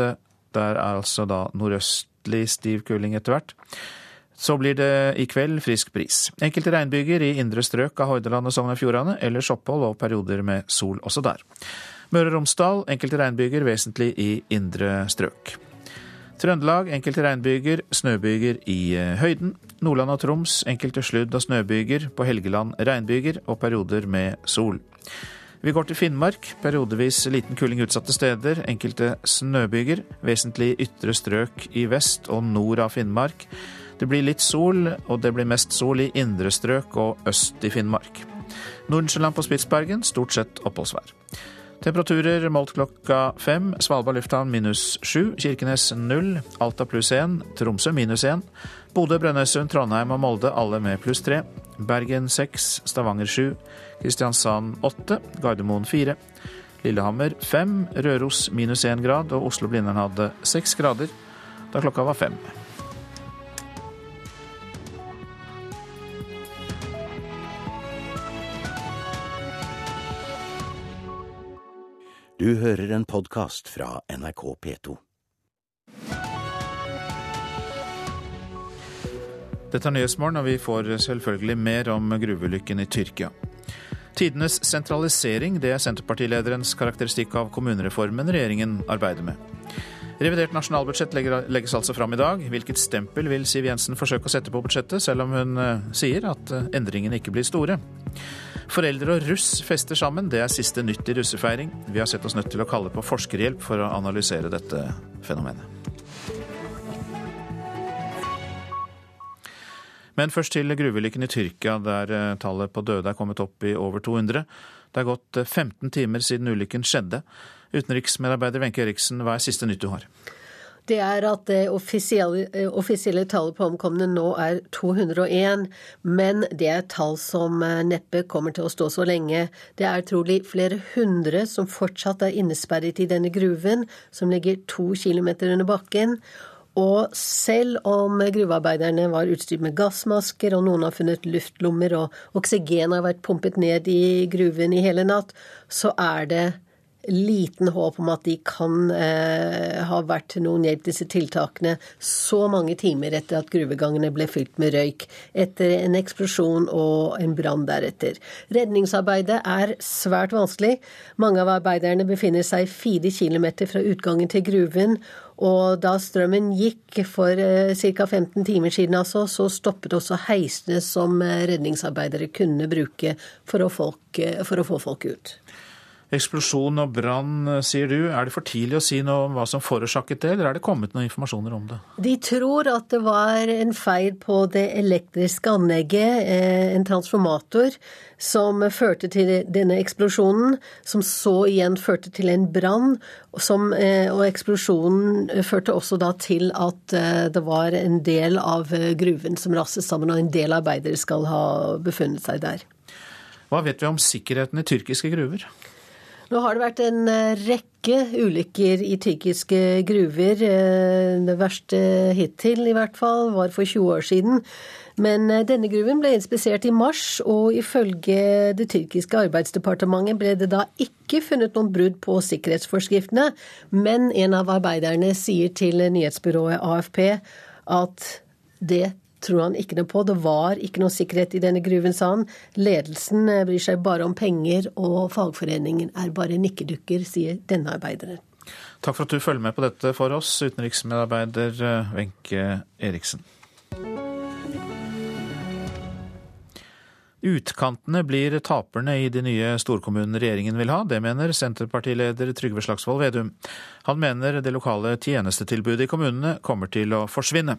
der er altså da nordøstlig stiv kuling etter hvert. Så blir det i kveld frisk bris. Enkelte regnbyger i indre strøk av Hordaland og Sogn og Fjordane, ellers opphold og perioder med sol også der. Møre og Romsdal enkelte regnbyger vesentlig i indre strøk. Trøndelag enkelte regnbyger, snøbyger i eh, høyden. Nordland og Troms enkelte sludd- og snøbyger. På Helgeland regnbyger og perioder med sol. Vi går til Finnmark. Periodevis liten kuling utsatte steder. Enkelte snøbyger. Vesentlig ytre strøk i vest og nord av Finnmark. Det blir litt sol, og det blir mest sol i indre strøk og øst i Finnmark. Nordensjøland på Spitsbergen stort sett oppholdsvær. Temperaturer målt klokka fem. Svalbard lufthavn minus sju. Kirkenes null. Alta pluss én. Tromsø minus én. Bodø, Brønnøysund, Trondheim og Molde alle med pluss tre. Bergen seks. Stavanger sju. Kristiansand 8, Gardermoen 4, Lillehammer 5, Røros minus 1 grad og Oslo-Blindern hadde 6 grader da klokka var 5. Du hører en podkast fra NRK P2. Dette er Nyhetsmorgen, og vi får selvfølgelig mer om gruveulykken i Tyrkia. Tidenes sentralisering, det er Senterpartilederens karakteristikk av kommunereformen regjeringen arbeider med. Revidert nasjonalbudsjett legges altså fram i dag. Hvilket stempel vil Siv Jensen forsøke å sette på budsjettet, selv om hun eh, sier at eh, endringene ikke blir store? Foreldre og russ fester sammen, det er siste nytt i russefeiring. Vi har sett oss nødt til å kalle på forskerhjelp for å analysere dette fenomenet. Men først til gruveulykken i Tyrkia, der eh, tallet på døde er kommet opp i over 200. Det er gått 15 eh, timer siden ulykken skjedde. Utenriksmedarbeider Wenche Eriksen, hva er siste nytt du har? Det er at det offisielle, eh, offisielle, tallet på omkomne nå er 201, men det er tall som neppe kommer til å stå så lenge. Det er trolig flere hundre som fortsatt er innesperret i denne gruven, som ligger to kilometer under bakken. Og selv om gruvearbeiderne var utstyrt med gassmasker, og noen har funnet luftlommer, og oksygen har vært pumpet ned i gruven i hele natt, så er det liten håp om at de kan eh, ha vært noen hjelp, disse tiltakene, så mange timer etter at gruvegangene ble fylt med røyk, etter en eksplosjon og en brann deretter. Redningsarbeidet er svært vanskelig. Mange av arbeiderne befinner seg fire kilometer fra utgangen til gruven, og da strømmen gikk for eh, ca. 15 timer siden, altså, så stoppet også heisene som eh, redningsarbeidere kunne bruke for å, folk, eh, for å få folk ut. Eksplosjon og brann, sier du. Er det for tidlig å si noe om hva som forårsaket det, eller er det kommet noen informasjoner om det? De tror at det var en feil på det elektriske anlegget, en transformator, som førte til denne eksplosjonen, som så igjen førte til en brann. Eh, og eksplosjonen førte også da til at eh, det var en del av eh, gruven som raste sammen, og en del arbeidere skal ha befunnet seg der. Hva vet vi om sikkerheten i tyrkiske gruver? Nå har det vært en rekke ulykker i tyrkiske gruver. Det verste hittil, i hvert fall, var for 20 år siden. Men eh, denne gruven ble inspisert i mars, og ifølge det tyrkiske arbeidsdepartementet ble det da ikke funnet noen brudd på sikkerhetsforskriftene. Men en av arbeiderne sier til nyhetsbyrået AFP at det tror han ikke noe på. Det var ikke noe sikkerhet i denne gruven, sa han. Ledelsen eh, bryr seg bare om penger, og fagforeningen er bare nikkedukker, sier denne arbeideren. Takk for at du følger med på dette for oss, utenriksmedarbeider eh, Wenche Eriksen. Utkantene blir taperne i de nye storkommunene regjeringen vil ha. Det mener Senterpartileder Trygve Slagsvold Vedum. Han mener det lokale tjenestetilbudet i kommunene kommer til å forsvinne.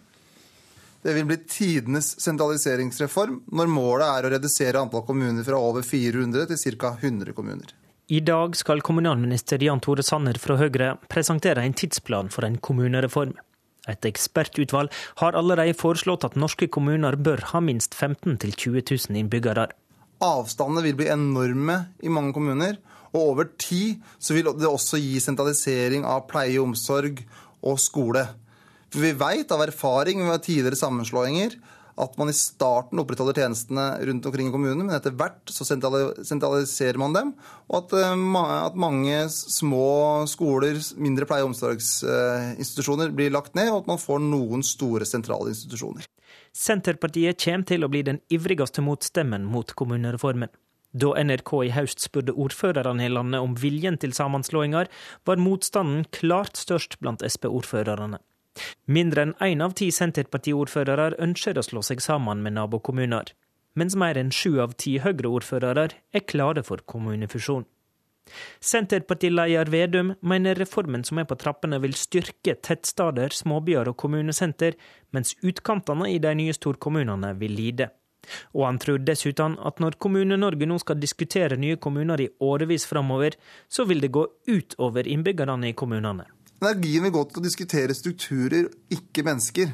Det vil bli tidenes sentraliseringsreform når målet er å redusere antall kommuner fra over 400 til ca. 100 kommuner. I dag skal kommunalminister Jan Tore Sanner fra Høyre presentere en tidsplan for en kommunereform. Et ekspertutvalg har allerede foreslått at norske kommuner bør ha minst 15 000-20 000 innbyggere. Avstandene vil bli enorme i mange kommuner, og over tid så vil det også gi sentralisering av pleie, omsorg og skole. For vi vet av erfaring med tidligere sammenslåinger at man i starten opprettholder tjenestene rundt omkring i kommunene, men etter hvert så sentraliserer man dem. Og at, eh, at mange små skoler, mindre pleie- og omsorgsinstitusjoner blir lagt ned, og at man får noen store sentrale institusjoner. Senterpartiet kommer til å bli den ivrigste motstemmen mot kommunereformen. Da NRK i høst spurte ordførerne i landet om viljen til sammenslåinger, var motstanden klart størst blant Sp-ordførerne. Mindre enn én av ti Senterparti-ordførere ønsker å slå seg sammen med nabokommuner, mens mer enn sju av ti Høyre-ordførere er klare for kommunefusjon. Senterpartileder Vedum mener reformen som er på trappene vil styrke tettsteder, småbyer og kommunesenter, mens utkantene i de nye storkommunene vil lide. Og han tror dessuten at når Kommune-Norge nå skal diskutere nye kommuner i årevis framover, så vil det gå utover innbyggerne i kommunene. Energien vil gå til å diskutere strukturer, ikke mennesker.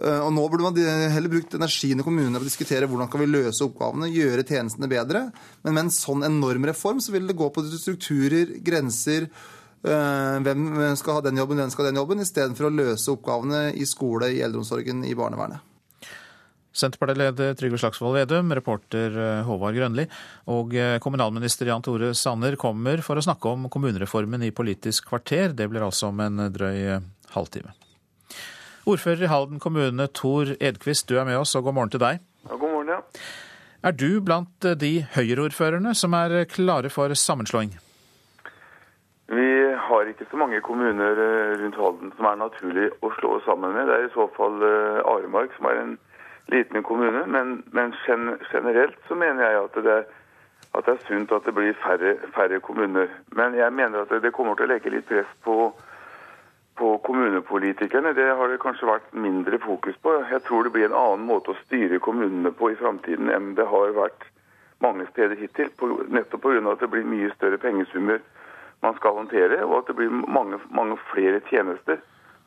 Eh, og Nå burde man heller brukt energien i kommunene på å diskutere hvordan kan vi løse oppgavene, gjøre tjenestene bedre. Men med en sånn enorm reform så vil det gå på strukturer, grenser, eh, hvem skal ha den jobben, hvem skal ha den jobben, istedenfor å løse oppgavene i skole, i eldreomsorgen, i barnevernet. Senterpartileder Trygve Slagsvold Vedum, reporter eh, Håvard Grønli og eh, kommunalminister Jan Tore Sanner kommer for å snakke om kommunereformen i Politisk kvarter. Det blir altså om en drøy eh, halvtime. Ordfører i Halden kommune, Tor Edquist, du er med oss, og god morgen til deg. Ja, god morgen, ja. Er du blant de Høyre-ordførerne som er klare for sammenslåing? Vi har ikke så mange kommuner rundt Halden som er naturlig å slå sammen med. Det er i så fall Aremark, som er en liten kommune. Men, men, generelt så mener jeg at det, at det er sunt at det blir færre, færre, kommuner. Men jeg mener at det kommer til å legge litt press på, på kommunepolitikerne. Det har det kanskje vært mindre fokus på. Jeg tror det blir en annen måte å styre kommunene på i framtiden enn det har vært mange steder hittil. Nettopp pga. at det blir mye større pengesummer man skal håndtere, og at det blir mange, mange flere tjenester.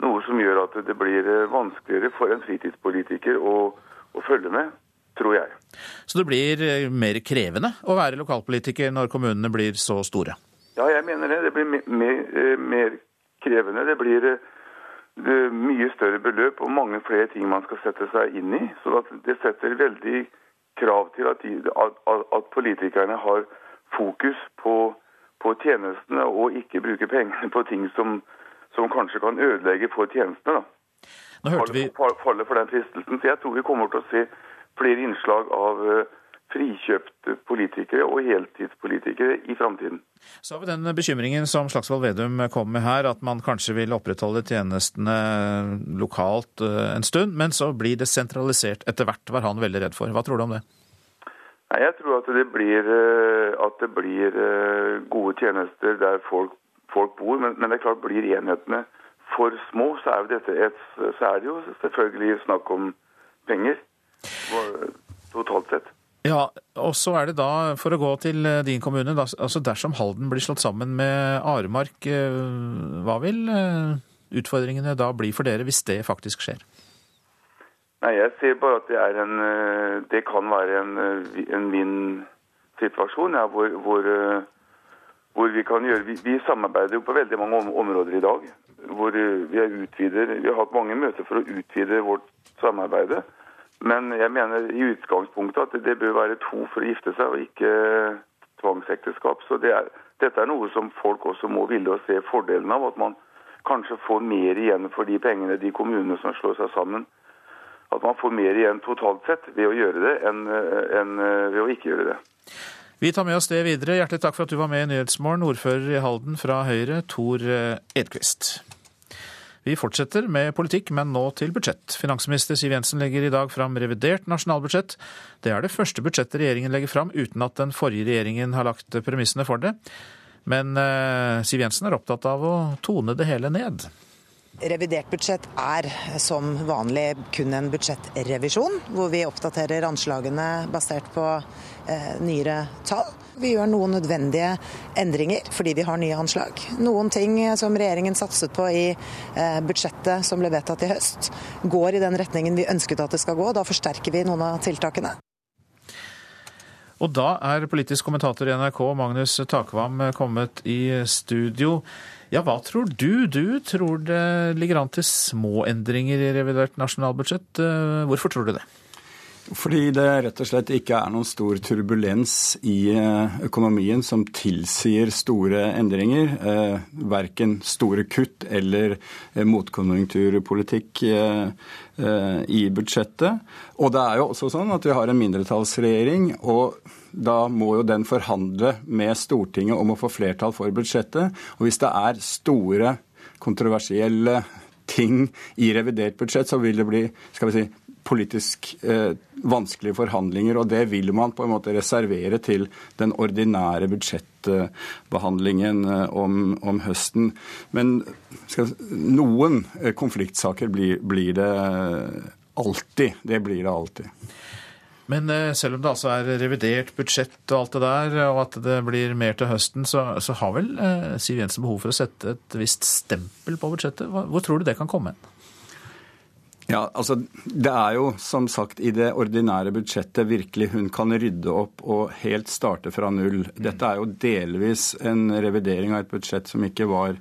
Noe som gjør at det blir vanskeligere for en fritidspolitiker å å følge med, tror jeg. Så det blir eh, mer krevende å være lokalpolitiker når kommunene blir så store? Ja, jeg mener det. Det blir mer, eh, mer krevende. Det blir det eh, mye større beløp og mange flere ting man skal sette seg inn i. Så det setter veldig krav til at, de, at, at politikerne har fokus på, på, tjenestene og ikke bruker pengene på ting som, som kanskje kan ødelegge for tjenestene. da. Nå hørte vi... faller for den fristelsen. Så jeg tror vi kommer til å se flere innslag av eh, frikjøpte politikere og heltidspolitikere i framtiden. Så har vi den bekymringen som Slagsvold Vedum kom med her, at man kanskje vil opprettholde tjenestene lokalt eh, en stund, men så blir det sentralisert etter hvert, var han veldig redd for. Hva tror du om det? Nei, Jeg tror at det blir, eh, at det blir gode tjenester der folk, folk bor, men, men, det er klart blir enhetene for små, så er, et, så er, det jo selvfølgelig snakk om penger. Totalt sett. Ja, og så er det da, for å gå til eh, din kommune, altså dersom Halden blir slått sammen med Aremark, eh, hva vil eh, utfordringene da bli for dere hvis det faktisk skjer? Nei, Jeg ser bare at det, er en, det kan være en, en vinn-situasjon, ja, hvor, hvor, hvor, vi kan gjøre vi, vi samarbeider jo på veldig mange områder i dag hvor vi utvider, vi har hatt mange møter for å utvide vårt samarbeid. Men jeg mener i utgangspunktet at det bør være to for å gifte seg, og ikke tvangsekteskap. Så det er, dette er noe som folk også må ville å se fordelen av. At man kanskje får mer igjen for de pengene de kommunene som slår seg sammen. At man får mer igjen totalt sett ved å gjøre det, enn, enn ved å ikke gjøre det. Vi tar med oss det videre. Hjertelig takk for at du var med i Nyhetsmorgen, ordfører i Halden fra Høyre, Tor Edquist. Vi fortsetter med politikk, men nå til budsjett. Finansminister Siv Jensen legger i dag fram revidert nasjonalbudsjett. Det er det første budsjettet regjeringen legger fram uten at den forrige regjeringen har lagt premissene for det. Men eh, Siv Jensen er opptatt av å tone det hele ned. Revidert budsjett er som vanlig kun en budsjettrevisjon, hvor vi oppdaterer anslagene basert på eh, nyere tall. Vi gjør noen nødvendige endringer fordi vi har nye anslag. Noen ting som regjeringen satset på i eh, budsjettet som ble vedtatt i høst, går i den retningen vi ønsket at det skal gå. Da forsterker vi noen av tiltakene. Og da er politisk kommentator i NRK Magnus Takvam kommet i studio. Ja, hva tror du? Du tror det ligger an til små endringer i revidert nasjonalbudsjett. Eh, hvorfor tror du det? Fordi det rett og slett ikke er noen stor turbulens i eh, økonomien som tilsier store endringer. Eh, verken store kutt eller motkonjunkturpolitikk i budsjettet. Og det er jo også sånn at vi har en mindretallsregjering. og da må jo den forhandle med Stortinget om å få flertall for budsjettet. Og hvis det er store, kontroversielle ting i revidert budsjett, så vil det bli skal vi si, politisk eh, vanskelige forhandlinger. Og det vil man på en måte reservere til den ordinære budsjettbehandlingen eh, om, om, høsten. Men skal, noen eh, konfliktsaker blir, blir det alltid. Det blir det alltid. Men eh, selv om det altså er revidert budsjett og alt det der, og at det blir mer til høsten, så, så har vel Siv Jensen behov for å sette et visst stempel på budsjettet? Hvor tror du det kan komme? Ja, altså Det er jo som sagt i det ordinære budsjettet virkelig hun kan rydde opp og helt starte fra null. Dette er jo delvis en revidering av et budsjett som ikke var,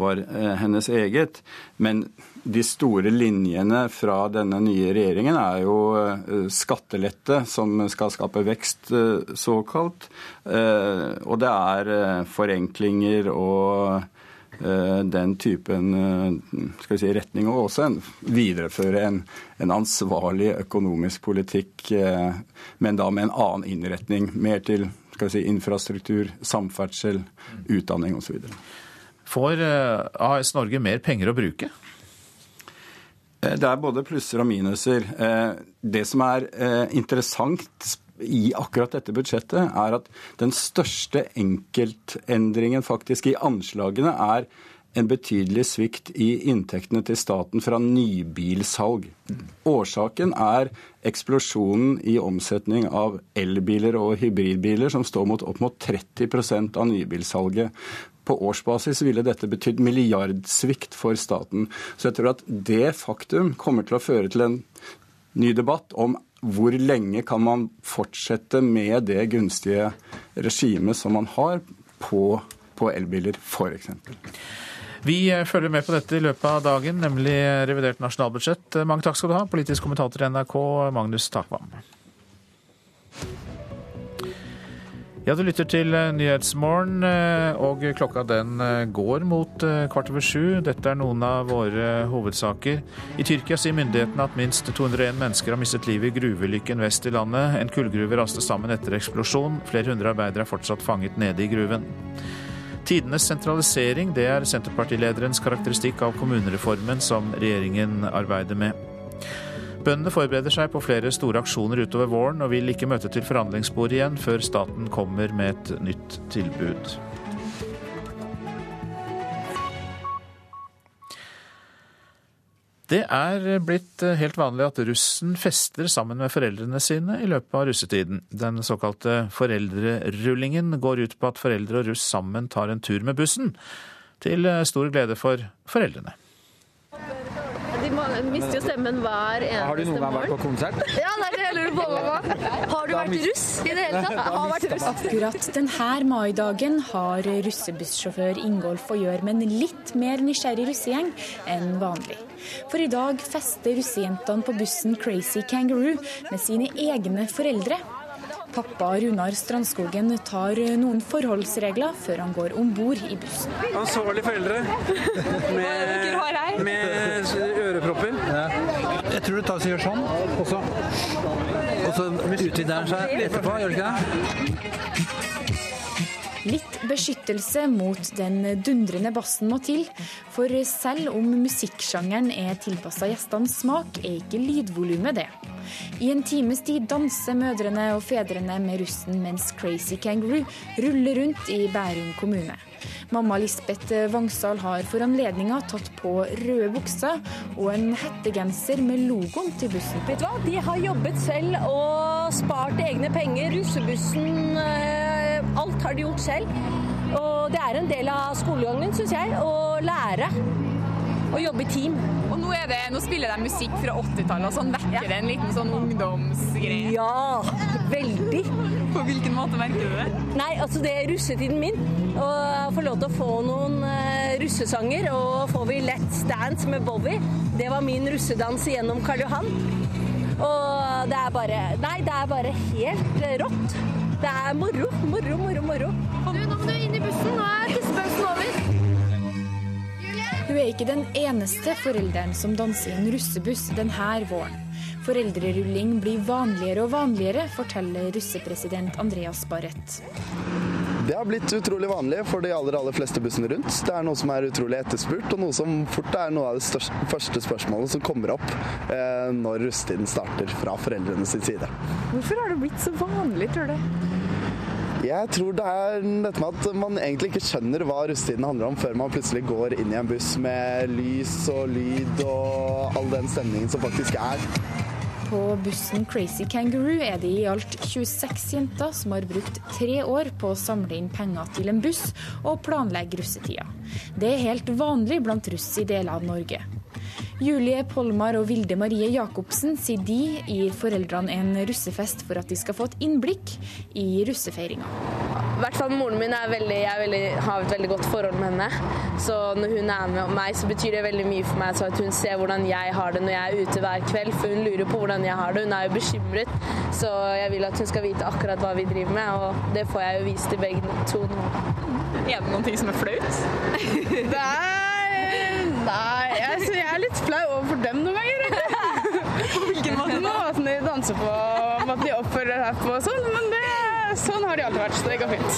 var eh, hennes eget. Men de store linjene fra denne nye regjeringen er jo eh, skattelette, som skal skape vekst, eh, såkalt. Og det er forenklinger og den typen eh, si, retning, og også en, videreføre en, en, ansvarlig økonomisk politikk, eh, men da med en annen innretning. Mer til si, infrastruktur, samferdsel, utdanning osv. Får AS Norge mer penger å bruke? Det er både plusser og minuser. Det som er interessant i akkurat dette budsjettet, er at den største enkeltendringen faktisk i anslagene er en betydelig svikt i inntektene til staten fra nybilsalg. Årsaken er eksplosjonen i omsetning av elbiler og hybridbiler, som står mot opp mot 30% av nybilsalget. På årsbasis ville dette betydd milliardsvikt for staten. Så jeg tror at det faktum kommer til å føre til en ny debatt om hvor lenge kan man fortsette med det gunstige regimet som man har på, på elbiler, f.eks. Vi følger med på dette i løpet av dagen, nemlig revidert nasjonalbudsjett. Mange takk skal du ha, politisk kommentator i NRK, Magnus Takvam. Ja, du lytter til eh, Nyhetsmorgen, eh, og klokka den eh, går mot kvart over sju. Dette er noen av våre hovedsaker. I Tyrkia sier myndighetene at minst 201 mennesker har mistet livet i gruveulykken vest i landet. En kullgruve raste sammen etter eksplosjon. Flere hundre arbeidere er fortsatt fanget nede i gruven. Tidenes sentralisering, det er Senterpartilederens karakteristikk av kommunereformen som regjeringen arbeider med. Bøndene forbereder seg på flere store aksjoner utover våren, og vil ikke møte til forhandlingsbordet igjen før staten kommer med et nytt tilbud. Det er blitt helt vanlig at russen fester sammen med foreldrene sine i løpet av russetiden. Den såkalte foreldrerullingen går ut på at foreldre og russ sammen tar en tur med bussen, til stor glede for foreldrene mister jo stemmen hver eneste morgen. Har du noen gang vært på konsert? Ja, det er det jeg lurer på. Mamma. Har du vært russ i det hele tatt? Jeg har vært russ. Akkurat denne maidagen har russebussjåfør Ingolf å gjøre med en litt mer nysgjerrig russegjeng enn vanlig. For i dag fester russejentene på bussen Crazy Kangaroo med sine egne foreldre. Pappa Runar Strandskogen tar noen forholdsregler før han går om bord i bussen. Ansvarlige foreldre med, med ørepropper. Ja. Jeg tror det tar seg gjør sånn, og så, og så utvider han seg etterpå, gjør det ikke det? Litt beskyttelse mot den dundrende bassen må til, for selv om musikksjangeren er tilpassa gjestenes smak, er ikke lydvolumet det. I en times tid danser mødrene og fedrene med russen mens Crazy Kangaroo ruller rundt i Bærum kommune. Mamma Lisbeth Vangsal har for anledninga tatt på røde bukser og en hettegenser med logoen til bussen. Vet du hva? De har jobbet selv og spart egne penger. Russebussen eh, Alt har de gjort selv. Og det er en del av skolegangen, syns jeg, å lære å jobbe i team. Og nå, det, nå spiller de musikk fra 80-tallet, og sånn vekker det en liten sånn ungdomsgreie? Ja, veldig. På hvilken måte merker du det? Nei, altså Det er russetiden min. Å få lov til å få noen uh, russesanger. Og får vi Let's Dance med Bowie. Det var min russedans gjennom Karl Johan. Og det er bare Nei, det er bare helt rått. Det er moro, moro, moro, moro. Du, nå må du inn i bussen. Nå er tissepausen over. Hun er ikke den eneste forelderen som danser i en russebuss denne våren. Foreldrerulling blir vanligere og vanligere, forteller russepresident Andreas Barrett. Det har blitt utrolig vanlig for de aller, aller fleste bussene rundt. Det er noe som er utrolig etterspurt, og noe som fort er noe av det største, første spørsmålet som kommer opp eh, når russetiden starter fra foreldrene sin side. Hvorfor har det blitt så vanlig, tror du? Jeg tror det er dette med at man egentlig ikke skjønner hva russetiden handler om før man plutselig går inn i en buss med lys og lyd og all den stemningen som faktisk er. På bussen Crazy Kangaroo er det i alt 26 jenter som har brukt tre år på å samle inn penger til en buss og planlegge russetida. Det er helt vanlig blant russ i deler av Norge. Julie Polmar og Vilde Marie Jacobsen sier de gir foreldrene en russefest for at de skal få et innblikk i russefeiringa. I hvert fall moren min er veldig, jeg er veldig, har et veldig godt forhold med henne. Så når hun er med meg, så betyr det veldig mye for meg så at hun ser hvordan jeg har det når jeg er ute hver kveld. For hun lurer på hvordan jeg har det. Hun er jo bekymret. Så jeg vil at hun skal vite akkurat hva vi driver med, og det får jeg jo vist til begge to nå. Er det noen ting som er flaut? Nei, nei jeg, jeg er litt flau overfor dem noen ganger. På hvilken måte? Måten de danser på, måten de oppfører seg på og sånn. Men det, sånn har de alltid vært, så det går fint.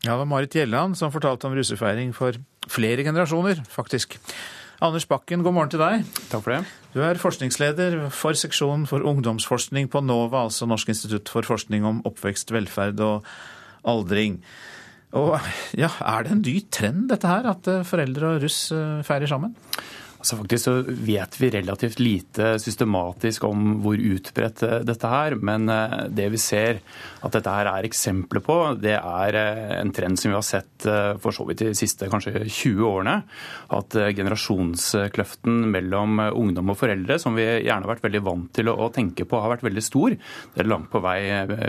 Ja, det var Marit Gjelland som fortalte om russefeiring for flere generasjoner, faktisk. Anders Bakken, god morgen til deg. Takk for det. Du er forskningsleder for seksjonen for ungdomsforskning på NOVA, altså Norsk institutt for forskning om oppvekst, velferd og aldring. Og ja, er det en ny trend dette her, at eh, foreldre og russ eh, feirer sammen? Altså Faktisk så vet vi relativt lite systematisk om hvor utbredt eh, dette er, men det vi ser at dette her er eksempler på, det er en trend som vi har sett for så vidt de siste kanskje 20 årene. At generasjonskløften mellom ungdom og foreldre, som vi gjerne har vært veldig vant til å tenke på har vært veldig stor, det er langt på vei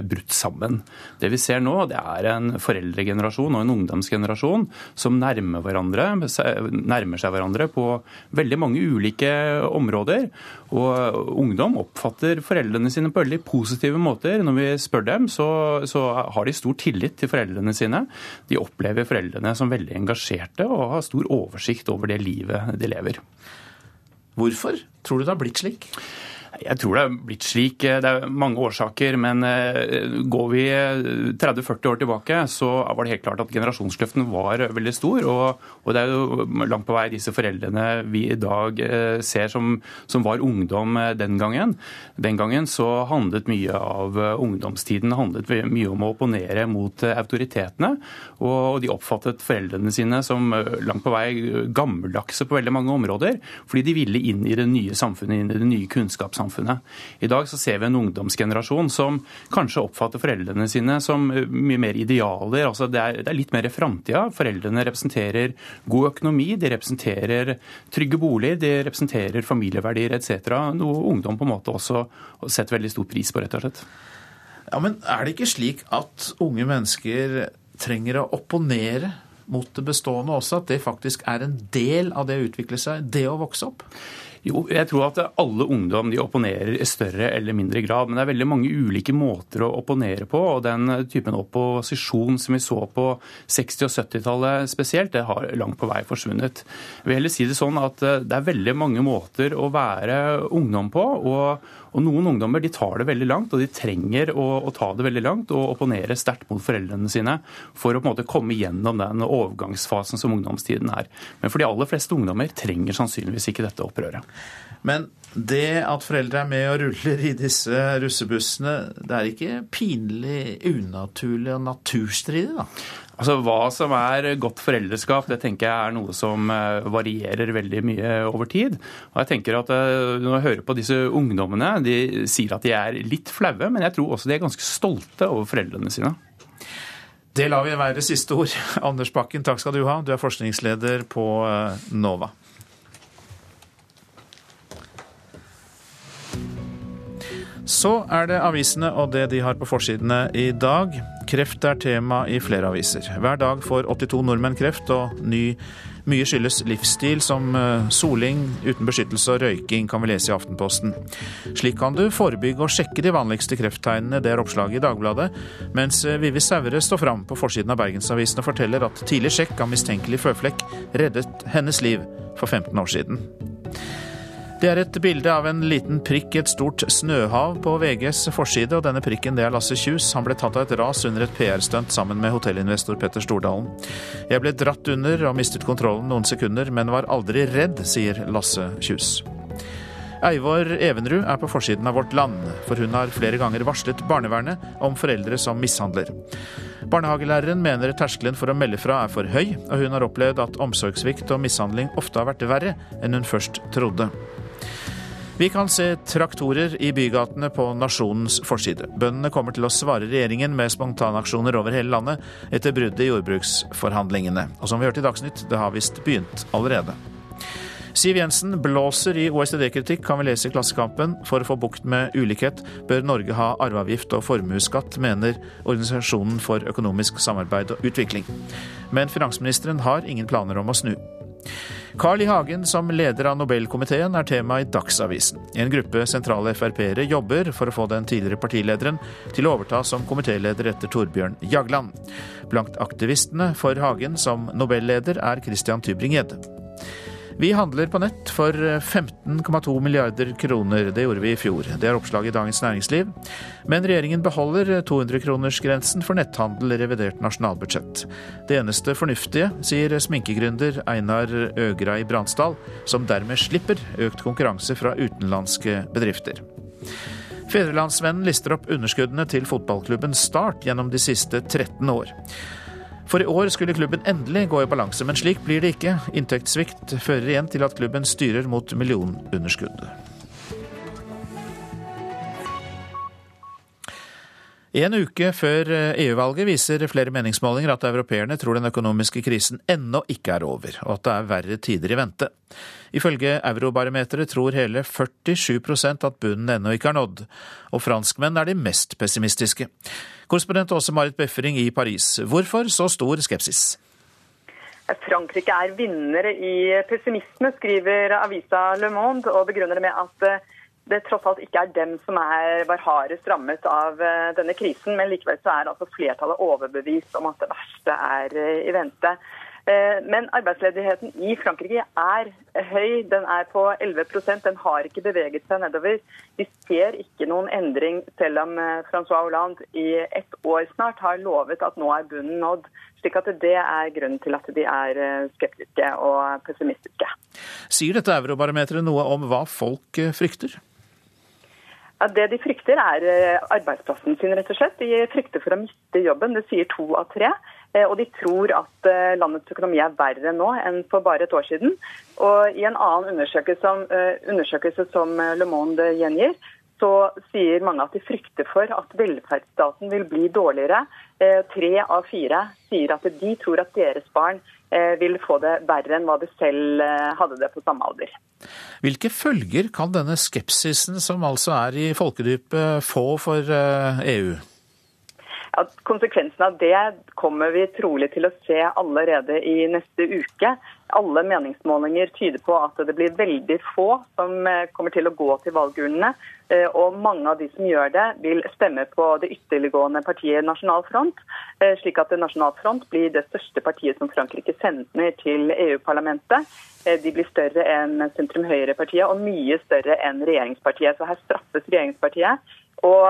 brutt sammen. Det vi ser nå, det er en foreldregenerasjon og en ungdomsgenerasjon som nærmer, hverandre, nærmer seg hverandre på veldig mange ulike områder. Og ungdom oppfatter foreldrene sine på veldig positive måter. Når vi spør dem, så, så har de stor tillit til foreldrene sine. De opplever foreldrene som veldig engasjerte og har stor oversikt over det livet de lever. Hvorfor tror du det har blitt slik? Jeg tror det er blitt slik. Det er mange årsaker. Men går vi 30-40 år tilbake, så var det helt klart at generasjonskløften var veldig stor. Og, og, det er jo langt på vei disse foreldrene vi i dag ser som, som, var ungdom den gangen. Den gangen så handlet mye av ungdomstiden handlet mye om å opponere mot autoritetene. Og de oppfattet foreldrene sine som langt på vei gammeldagse på veldig mange områder. Fordi de ville inn i det nye samfunnet, inn i det nye kunnskapssamfunnet samfunnet. I dag så ser vi en ungdomsgenerasjon som kanskje oppfatter foreldrene sine som mye mer idealer. altså Det er, det er litt mer framtida. Foreldrene representerer god økonomi, de representerer trygge boliger, de representerer familieverdier etc. Noe ungdom på en måte også setter veldig stor pris på, rett og slett. Ja, Men er det ikke slik at unge mennesker trenger å opponere mot det bestående også? At det faktisk er en del av det å utvikle seg, det å vokse opp? Jo, jeg tror at alle ungdom de opponerer i større eller mindre grad. Men det er veldig mange ulike måter å opponere på. Og den typen opposisjon som vi så på 60- og 70-tallet spesielt, det har langt på vei forsvunnet. Jeg vil heller si det sånn at det er veldig mange måter å være ungdom på. og og Noen ungdommer de tar det veldig langt, og de trenger å, å ta det veldig langt og opponere sterkt mot foreldrene sine for å på en måte komme gjennom den overgangsfasen som ungdomstiden er. Men for de aller fleste ungdommer trenger sannsynligvis ikke dette opprøret. Men det at foreldre er med og ruller i disse russebussene, det er ikke pinlig unaturlig og naturstridig, da? Altså, Hva som er godt foreldreskap, det tenker jeg er noe som varierer veldig mye over tid. Og jeg tenker at Når jeg hører på disse ungdommene, de sier at de er litt flaue, men jeg tror også de er ganske stolte over foreldrene sine. Det lar vi være siste ord. Anders Bakken, takk skal du ha. Du er forskningsleder på NOVA. Så er det avisene og det de har på forsidene i dag. Kreft er tema i flere aviser. Hver dag får 82 nordmenn kreft, og ny, mye skyldes livsstil som soling uten beskyttelse og røyking, kan vi lese i Aftenposten. Slik kan du forebygge og sjekke de vanligste krefttegnene, det er oppslaget i Dagbladet, mens Vivi Sauere står fram på forsiden av Bergensavisen og forteller at tidlig sjekk av mistenkelig føflekk reddet hennes liv for 15 år siden. Det er et bilde av en liten prikk i et stort snøhav på VGs forside, og denne prikken det er Lasse Kjus. Han ble tatt av et ras under et PR-stunt sammen med hotellinvestor Petter Stordalen. Jeg ble dratt under og mistet kontrollen noen sekunder, men var aldri redd, sier Lasse Kjus. Eivor Evenrud er på forsiden av Vårt Land, for hun har flere ganger varslet barnevernet om foreldre som mishandler. Barnehagelæreren mener terskelen for å melde fra er for høy, og hun har opplevd at omsorgssvikt og mishandling ofte har vært verre enn hun først trodde. Vi kan se traktorer i bygatene på Nasjonens forside. Bøndene kommer til å svare regjeringen med spontanaksjoner over hele landet etter bruddet i jordbruksforhandlingene. Og som vi hørte i Dagsnytt, det har visst begynt allerede. Siv Jensen blåser i OECD-kritikk, kan vi lese i Klassekampen. For å få bukt med ulikhet bør Norge ha arveavgift og formuesskatt, mener Organisasjonen for økonomisk samarbeid og utvikling. Men finansministeren har ingen planer om å snu. Carl I. Hagen som leder av Nobelkomiteen er tema i Dagsavisen. En gruppe sentrale Frp-ere jobber for å få den tidligere partilederen til å overta som komitéleder etter Torbjørn Jagland. Blant aktivistene for Hagen som Nobelleder er Christian Tybring-Gjedde. Vi handler på nett for 15,2 milliarder kroner. Det gjorde vi i fjor. Det er oppslag i Dagens Næringsliv. Men regjeringen beholder 200-kronersgrensen for netthandel i revidert nasjonalbudsjett. Det eneste fornuftige, sier sminkegründer Einar Øgrei Bransdal, som dermed slipper økt konkurranse fra utenlandske bedrifter. Fedrelandsvennen lister opp underskuddene til fotballklubben Start gjennom de siste 13 år. For i år skulle klubben endelig gå i balanse, men slik blir det ikke. Inntektssvikt fører igjen til at klubben styrer mot millionunderskudd. En uke før EU-valget viser flere meningsmålinger at europeerne tror den økonomiske krisen ennå ikke er over, og at det er verre tider i vente. Ifølge Eurobarometeret tror hele 47% at bunnen ennå ikke er nådd, og franskmenn er de mest pessimistiske. Korrespondent Åse Marit Befring i Paris, hvorfor så stor skepsis? Frankrike er vinnere i pessimisme, skriver avisa Le Monde, og begrunner det med at det tross alt ikke er dem som er, var hardest rammet av denne krisen. Men likevel så er altså flertallet overbevist om at det verste er i vente. Men arbeidsledigheten i Frankrike er høy. Den er på 11% Den har ikke beveget seg nedover. Vi ser ikke noen endring, selv om Francois Hollande i ett år snart har lovet at nå er bunnen nådd. Slik at Det er grunnen til at de er skeptiske og pessimistiske. Sier dette eurobarometeret noe om hva folk frykter? Ja, det de frykter, er arbeidsplassen sin, rett og slett. De frykter for å miste jobben. Det sier to av tre. Og de tror at landets økonomi er verre nå enn for bare et år siden. Og I en annen undersøkelse som, undersøkelse som Le Monde gjengir, så sier mange at de frykter for at velferdsstaten vil bli dårligere. Tre av fire sier at de tror at deres barn vil få det verre enn hva de selv hadde det på samme alder. Hvilke følger kan denne skepsisen som altså er i folkedypet få for EU? Ja, konsekvensen av det kommer vi trolig til å se allerede i neste uke. Alle meningsmålinger tyder på at det blir veldig få som kommer til å gå til valgurnene. Og mange av de som gjør det, vil stemme på det ytterliggående partiet Nasjonal Front. Slik at Nasjonal Front blir det største partiet som Frankrike sender til EU-parlamentet. De blir større enn sentrum-høyre-partiet og mye større enn regjeringspartiet. Så her straffes regjeringspartiet. Og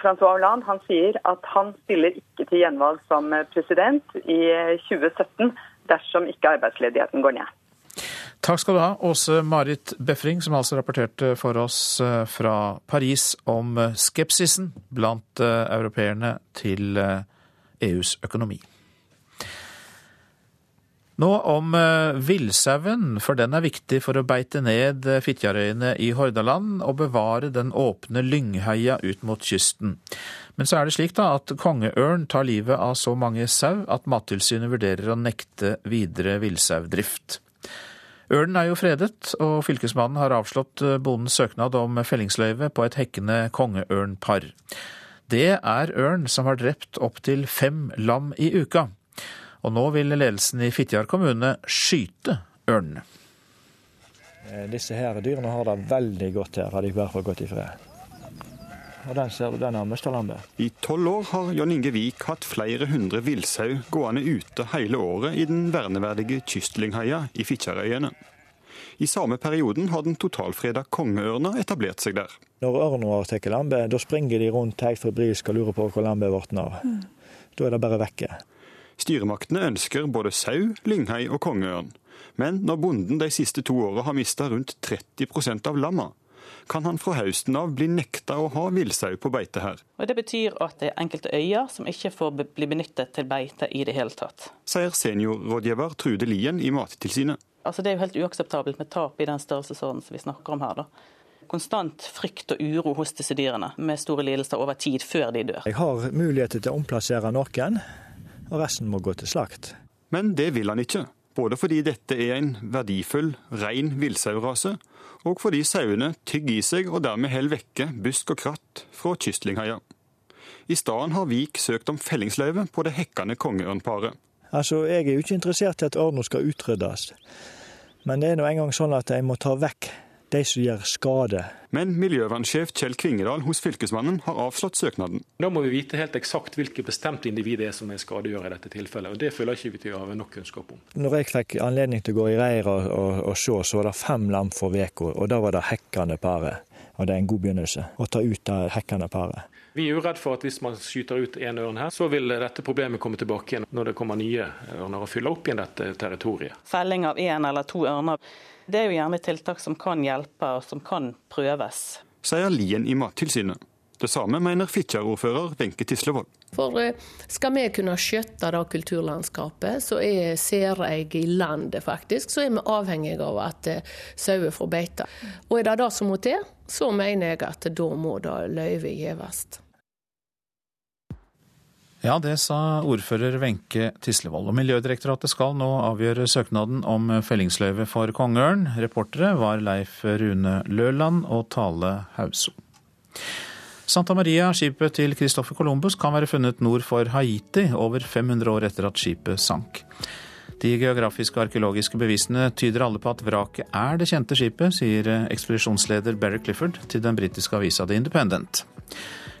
Francois Hollande han sier at han stiller ikke til gjenvalg som president i 2017 dersom ikke arbeidsledigheten går ned. Takk skal du ha, Åse Marit Befring, som altså rapporterte for oss fra Paris om skepsisen blant europeerne til EUs økonomi. Nå om villsauen, for den er viktig for å beite ned Fitjarøyene i Hordaland og bevare den åpne Lyngheia ut mot kysten. Men så er det slik da at kongeørn tar livet av så mange sau at Mattilsynet vurderer å nekte videre villsaudrift. Ørnen er jo fredet, og fylkesmannen har avslått bondens søknad om fellingsløyve på et hekkende kongeørnpar. Det er ørn som har drept opptil fem lam i uka. Og nå vil ledelsen i Fitjar kommune skyte ørnene. Disse her dyrene har det veldig godt her, hadde de bare fått gått i fred. Og den ser du, den har mista lammet. I tolv år har Jon Inge Vik hatt flere hundre villsau gående ute hele året i den verneverdige Kystlynghøya i Fitjarøyene. I samme perioden har den totalfreda kongeørna etablert seg der. Når ørna har tatt lammet, da springer de rundt helt febrilsk og lurer på hvor lammet er blitt av. Mm. Da er det bare vekke. Styremaktene ønsker både sau, lynghei og kongeørn. Men når bonden de siste to åra har mista rundt 30% av lamma, kan han fra høsten av bli nekta å ha villsau på beite her. Og Det betyr at det er enkelte øyer som ikke får bli benyttet til beite i det hele tatt. Sier seniorrådgiver Trude Lien i Mattilsynet. Altså Det er jo helt uakseptabelt med tap i den størrelsesorden som vi snakker om her. da. Konstant frykt og uro hos disse dyrene, med store lidelser over tid før de dør. Jeg har muligheter til å omplassere noen, og resten må gå til slakt. Men det vil han ikke. Både fordi dette er en verdifull, rein villsaurase, og fordi sauene tygger i seg og dermed holder vekke busk og kratt fra kystlingheia. I stedet har Vik søkt om fellingsløyve på det hekkende kongeørnparet. Altså, Jeg er jo ikke interessert i at ørna skal utryddes, men det er nå engang sånn at jeg må ta vekk de som gjør skade. Men miljøvernsjef Kjell Kvingedal hos Fylkesmannen har avslått søknaden. Da må vi vite helt eksakt hvilke bestemte individ det er som er skadegjør i dette tilfellet. og Det føler ikke vi til å ha nok kunnskap om. Når jeg fikk anledning til å gå i reir og, og, og se, så var det fem lam for uka, og da var det hekkende paret. Og det er en god begynnelse å ta ut det hekkende paret. Vi er jo redd for at hvis man skyter ut en ørn her, så vil dette problemet komme tilbake igjen når det kommer nye ørner og fyller opp igjen dette territoriet. Felling av én eller to ørner, det er jo gjerne tiltak som kan hjelpe og som kan prøves. Sier Lien i Mattilsynet. Det samme mener Fitjar-ordfører Wenche Tislevold. For skal vi kunne skjøtte det kulturlandskapet, så er, ser jeg i landet faktisk, så er vi avhengig av at eh, sauer får beite. Og er det det som må til, så mener jeg at da må det løyve gjeves. Ja, det sa ordfører Wenche Tislevold. Og Miljødirektoratet skal nå avgjøre søknaden om fellingsløyve for kongeørn. Reportere var Leif Rune Løland og Tale Hauso. Santa Maria, skipet til Christoffer Columbus, kan være funnet nord for Haiti over 500 år etter at skipet sank. De geografiske og arkeologiske bevisene tyder alle på at vraket er det kjente skipet, sier ekspedisjonsleder Barry Clifford til den britiske avisa The Independent.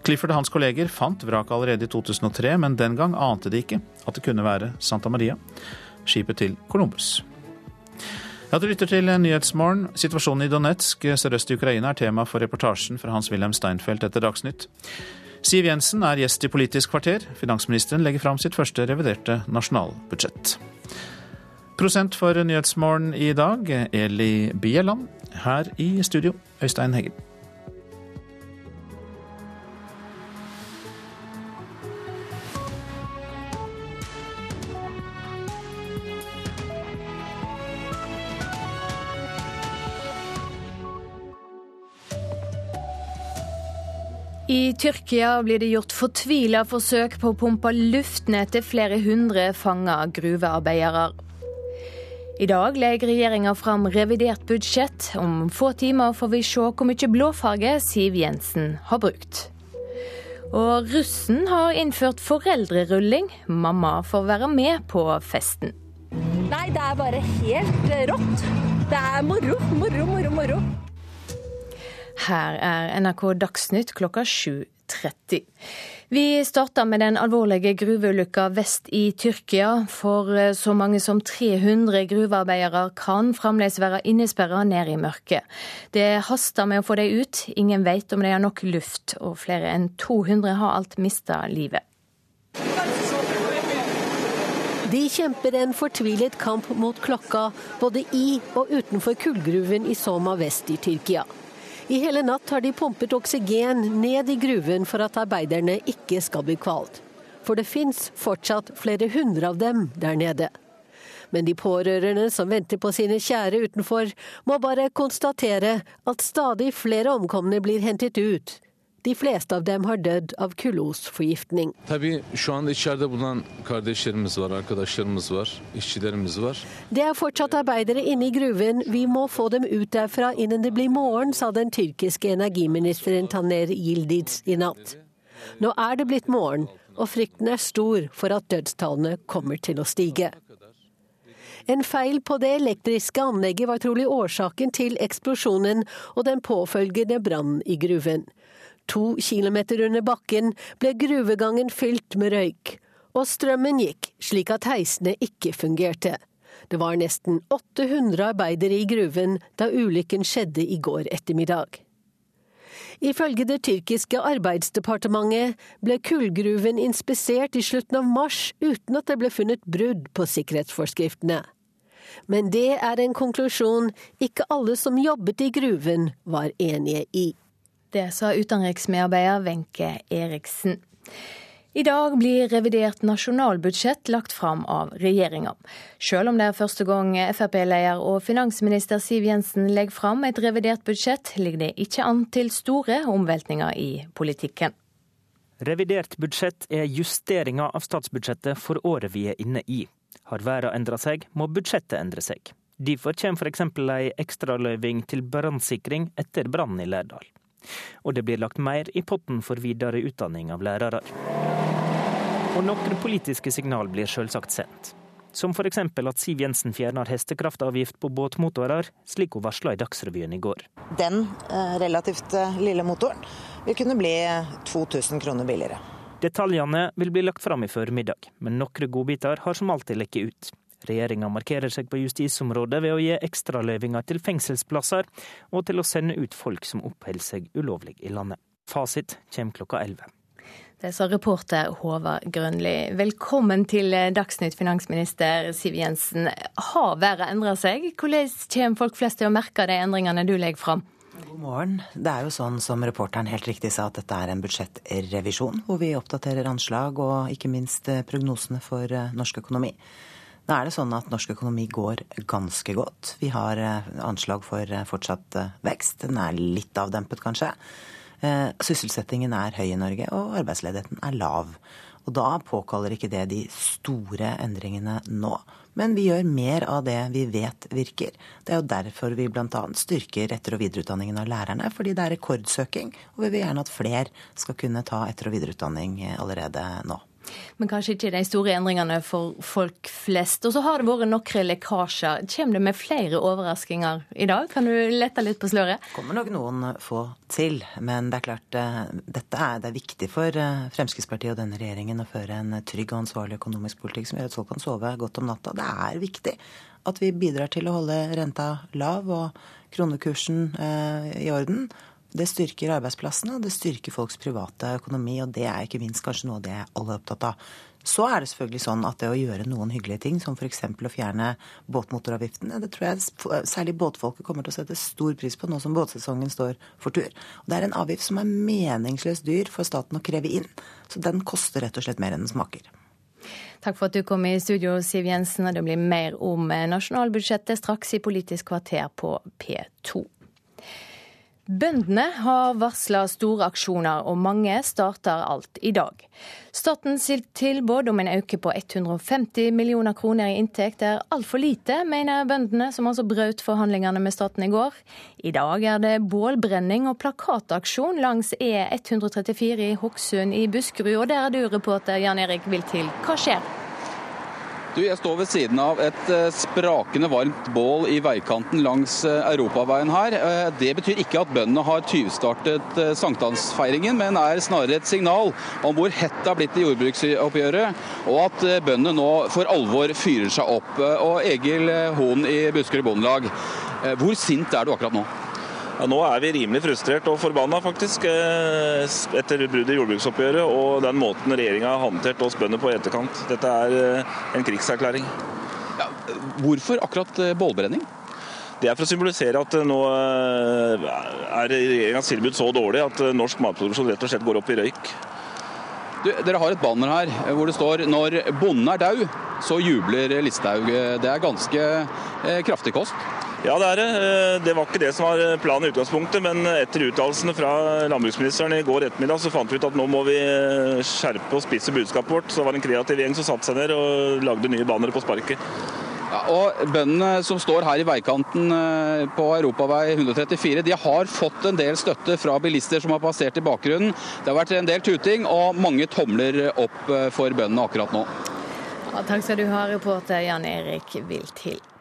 Clifford og hans kolleger fant vraket allerede i 2003, men den gang ante de ikke at det kunne være Santa Maria, skipet til Columbus. Ja, Du lytter til Nyhetsmorgen. Situasjonen i Donetsk sørøst i Ukraina er tema for reportasjen fra Hans-Wilhelm Steinfeld etter Dagsnytt. Siv Jensen er gjest i Politisk kvarter. Finansministeren legger fram sitt første reviderte nasjonalbudsjett. Prosent for Nyhetsmorgen i dag, Eli Bieland. Her i studio, Øystein Heggen. I Tyrkia blir det gjort fortvila forsøk på å pumpe luft ned til flere hundre fanga gruvearbeidere. I dag legger regjeringa fram revidert budsjett. Om få timer får vi se hvor mye blåfarge Siv Jensen har brukt. Og russen har innført foreldrerulling. Mamma får være med på festen. Nei, det er bare helt rått. Det er moro, moro, moro, moro. Her er NRK Dagsnytt klokka 7.30. Vi starter med den alvorlige gruveulykka vest i Tyrkia. For så mange som 300 gruvearbeidere kan fremdeles være innesperra ned i mørket. Det haster med å få dem ut. Ingen vet om de har nok luft, og flere enn 200 har alt mista livet. De kjemper en fortvilet kamp mot klokka, både i og utenfor kullgruven i Soma vest i Tyrkia. I hele natt har de pumpet oksygen ned i gruven for at arbeiderne ikke skal bli kvalt. For det fins fortsatt flere hundre av dem der nede. Men de pårørende som venter på sine kjære utenfor, må bare konstatere at stadig flere omkomne blir hentet ut. De fleste av dem har dødd av kullosforgiftning. Det er fortsatt arbeidere inne i gruven. Vi må få dem ut derfra innen det blir morgen, sa den tyrkiske energiministeren Taner Yildiz i natt. Nå er det blitt morgen, og frykten er stor for at dødstallene kommer til å stige. En feil på det elektriske anlegget var trolig årsaken til eksplosjonen og den påfølgende brannen i gruven. To kilometer under bakken ble gruvegangen fylt med røyk, og strømmen gikk slik at heisene ikke fungerte. Det var nesten 800 arbeidere i gruven da ulykken skjedde i går ettermiddag. Ifølge det tyrkiske arbeidsdepartementet ble kullgruven inspisert i slutten av mars uten at det ble funnet brudd på sikkerhetsforskriftene. Men det er en konklusjon ikke alle som jobbet i gruven var enige i. Det sa utenriksmedarbeider Wenche Eriksen. I dag blir revidert nasjonalbudsjett lagt fram av regjeringa. Selv om det er første gang Frp-leder og finansminister Siv Jensen legger fram et revidert budsjett, ligger det ikke an til store omveltninger i politikken. Revidert budsjett er justeringa av statsbudsjettet for året vi er inne i. Har verden endra seg, må budsjettet endre seg. Derfor kommer f.eks. ei ekstraløyving til brannsikring etter brannen i Lærdal. Og det blir lagt mer i potten for videre utdanning av lærere. Og noen politiske signal blir selvsagt sendt. Som f.eks. at Siv Jensen fjerner hestekraftavgift på båtmotorer, slik hun varsla i Dagsrevyen i går. Den eh, relativt eh, lille motoren vil kunne bli 2000 kroner billigere. Detaljene vil bli lagt fram i formiddag, men noen godbiter har som alltid lekket ut. Regjeringa markerer seg på justisområdet ved å gi ekstraløyvinger til fengselsplasser, og til å sende ut folk som oppholder seg ulovlig i landet. Fasit kommer klokka 11. Det sa reporter Håvard Grønli. Velkommen til Dagsnytt, finansminister Siv Jensen. Har været endra seg? Hvordan kommer folk flest til å merke de endringene du legger fram? God morgen. Det er jo sånn som reporteren helt riktig sa, at dette er en budsjettrevisjon, hvor vi oppdaterer anslag og ikke minst prognosene for norsk økonomi. Nå er det sånn at norsk økonomi går ganske godt. Vi har eh, anslag for eh, fortsatt eh, vekst. Den er litt avdempet, kanskje. Sysselsettingen er høy i Norge, og arbeidsledigheten er lav. Og da påkaller ikke det de store endringene nå. Men vi gjør mer av det vi vet virker. Det er jo derfor vi bl.a. styrker etter- og videreutdanningen av lærerne, fordi det er rekordsøking, og vi vil gjerne at flere skal kunne ta etter- og videreutdanning allerede nå. Men kanskje ikke de store endringene for folk flest. Og så har det vært noen lekkasjer. Kommer det med flere overraskelser i dag? Kan du lette litt på sløret? kommer nok noen få til. Men det er klart, eh, dette er, det er viktig for eh, Fremskrittspartiet og denne regjeringen å føre en trygg og ansvarlig økonomisk politikk som gjør at folk kan sove godt om natta. Det er viktig at vi bidrar til å holde renta lav og kronekursen eh, i orden. Det styrker arbeidsplassene, det styrker folks private økonomi, og det er ikke minst kanskje noe av det alle er opptatt av. Så er det selvfølgelig sånn at det å gjøre noen hyggelige ting, som f.eks. å fjerne båtmotoravgiftene, det tror jeg særlig båtfolket kommer til å sette stor pris på nå som båtsesongen står for tur. Og det er en avgift som er meningsløst dyr for staten å kreve inn. Så den koster rett og slett mer enn den smaker. Takk for at du kom i studio, Siv Jensen. og Det blir mer om nasjonalbudsjettet straks i Politisk kvarter på P2. Bøndene har varsla store aksjoner, og mange starter alt i dag. Statens tilbud om en økning på 150 millioner kroner i inntekt er altfor lite, mener bøndene, som altså brøt forhandlingene med staten i går. I dag er det bålbrenning og plakataksjon langs E134 i Hokksund i Buskerud, og der er du reporter Jan Erik Viltil. Hva skjer? Du, jeg står ved siden av et eh, sprakende varmt bål i veikanten langs eh, europaveien her. Eh, det betyr ikke at bøndene har tyvstartet sankthansfeiringen, men er snarere et signal om hvor hett det har blitt i jordbruksoppgjøret, og at bøndene nå for alvor fyrer seg opp. Og Egil Hoen i Buskerud Bondelag, hvor sint er du akkurat nå? Ja, nå er vi rimelig frustrert og forbanna, faktisk, eh, etter bruddet i jordbruksoppgjøret og den måten regjeringa har håndtert oss bønder på i etterkant. Dette er eh, en krigserklæring. Ja, hvorfor akkurat eh, bålbrenning? Det er for å symbolisere at nå er regjeringas tilbud så dårlig at norsk matproduksjon rett og slett går opp i røyk. Du, dere har et banner her hvor det står 'Når bonden er daud, så jubler Listhaug'. Det er ganske kraftig kost? Ja, det er det. Eh, det var ikke det som var planen i utgangspunktet, men etter uttalelsene fra landbruksministeren i går ettermiddag, så fant vi ut at nå må vi eh, skjerpe og spisse budskapet vårt. Så det var en kreativ gjeng som satte seg ned og lagde nye bannere på sparket. Ja, og Bøndene som står her i veikanten eh, på Europavei 134, de har fått en del støtte fra bilister som har passert i bakgrunnen. Det har vært en del tuting og mange tomler opp for bøndene akkurat nå. Ja, takk skal du ha, reporter Jan Erik Vilthild.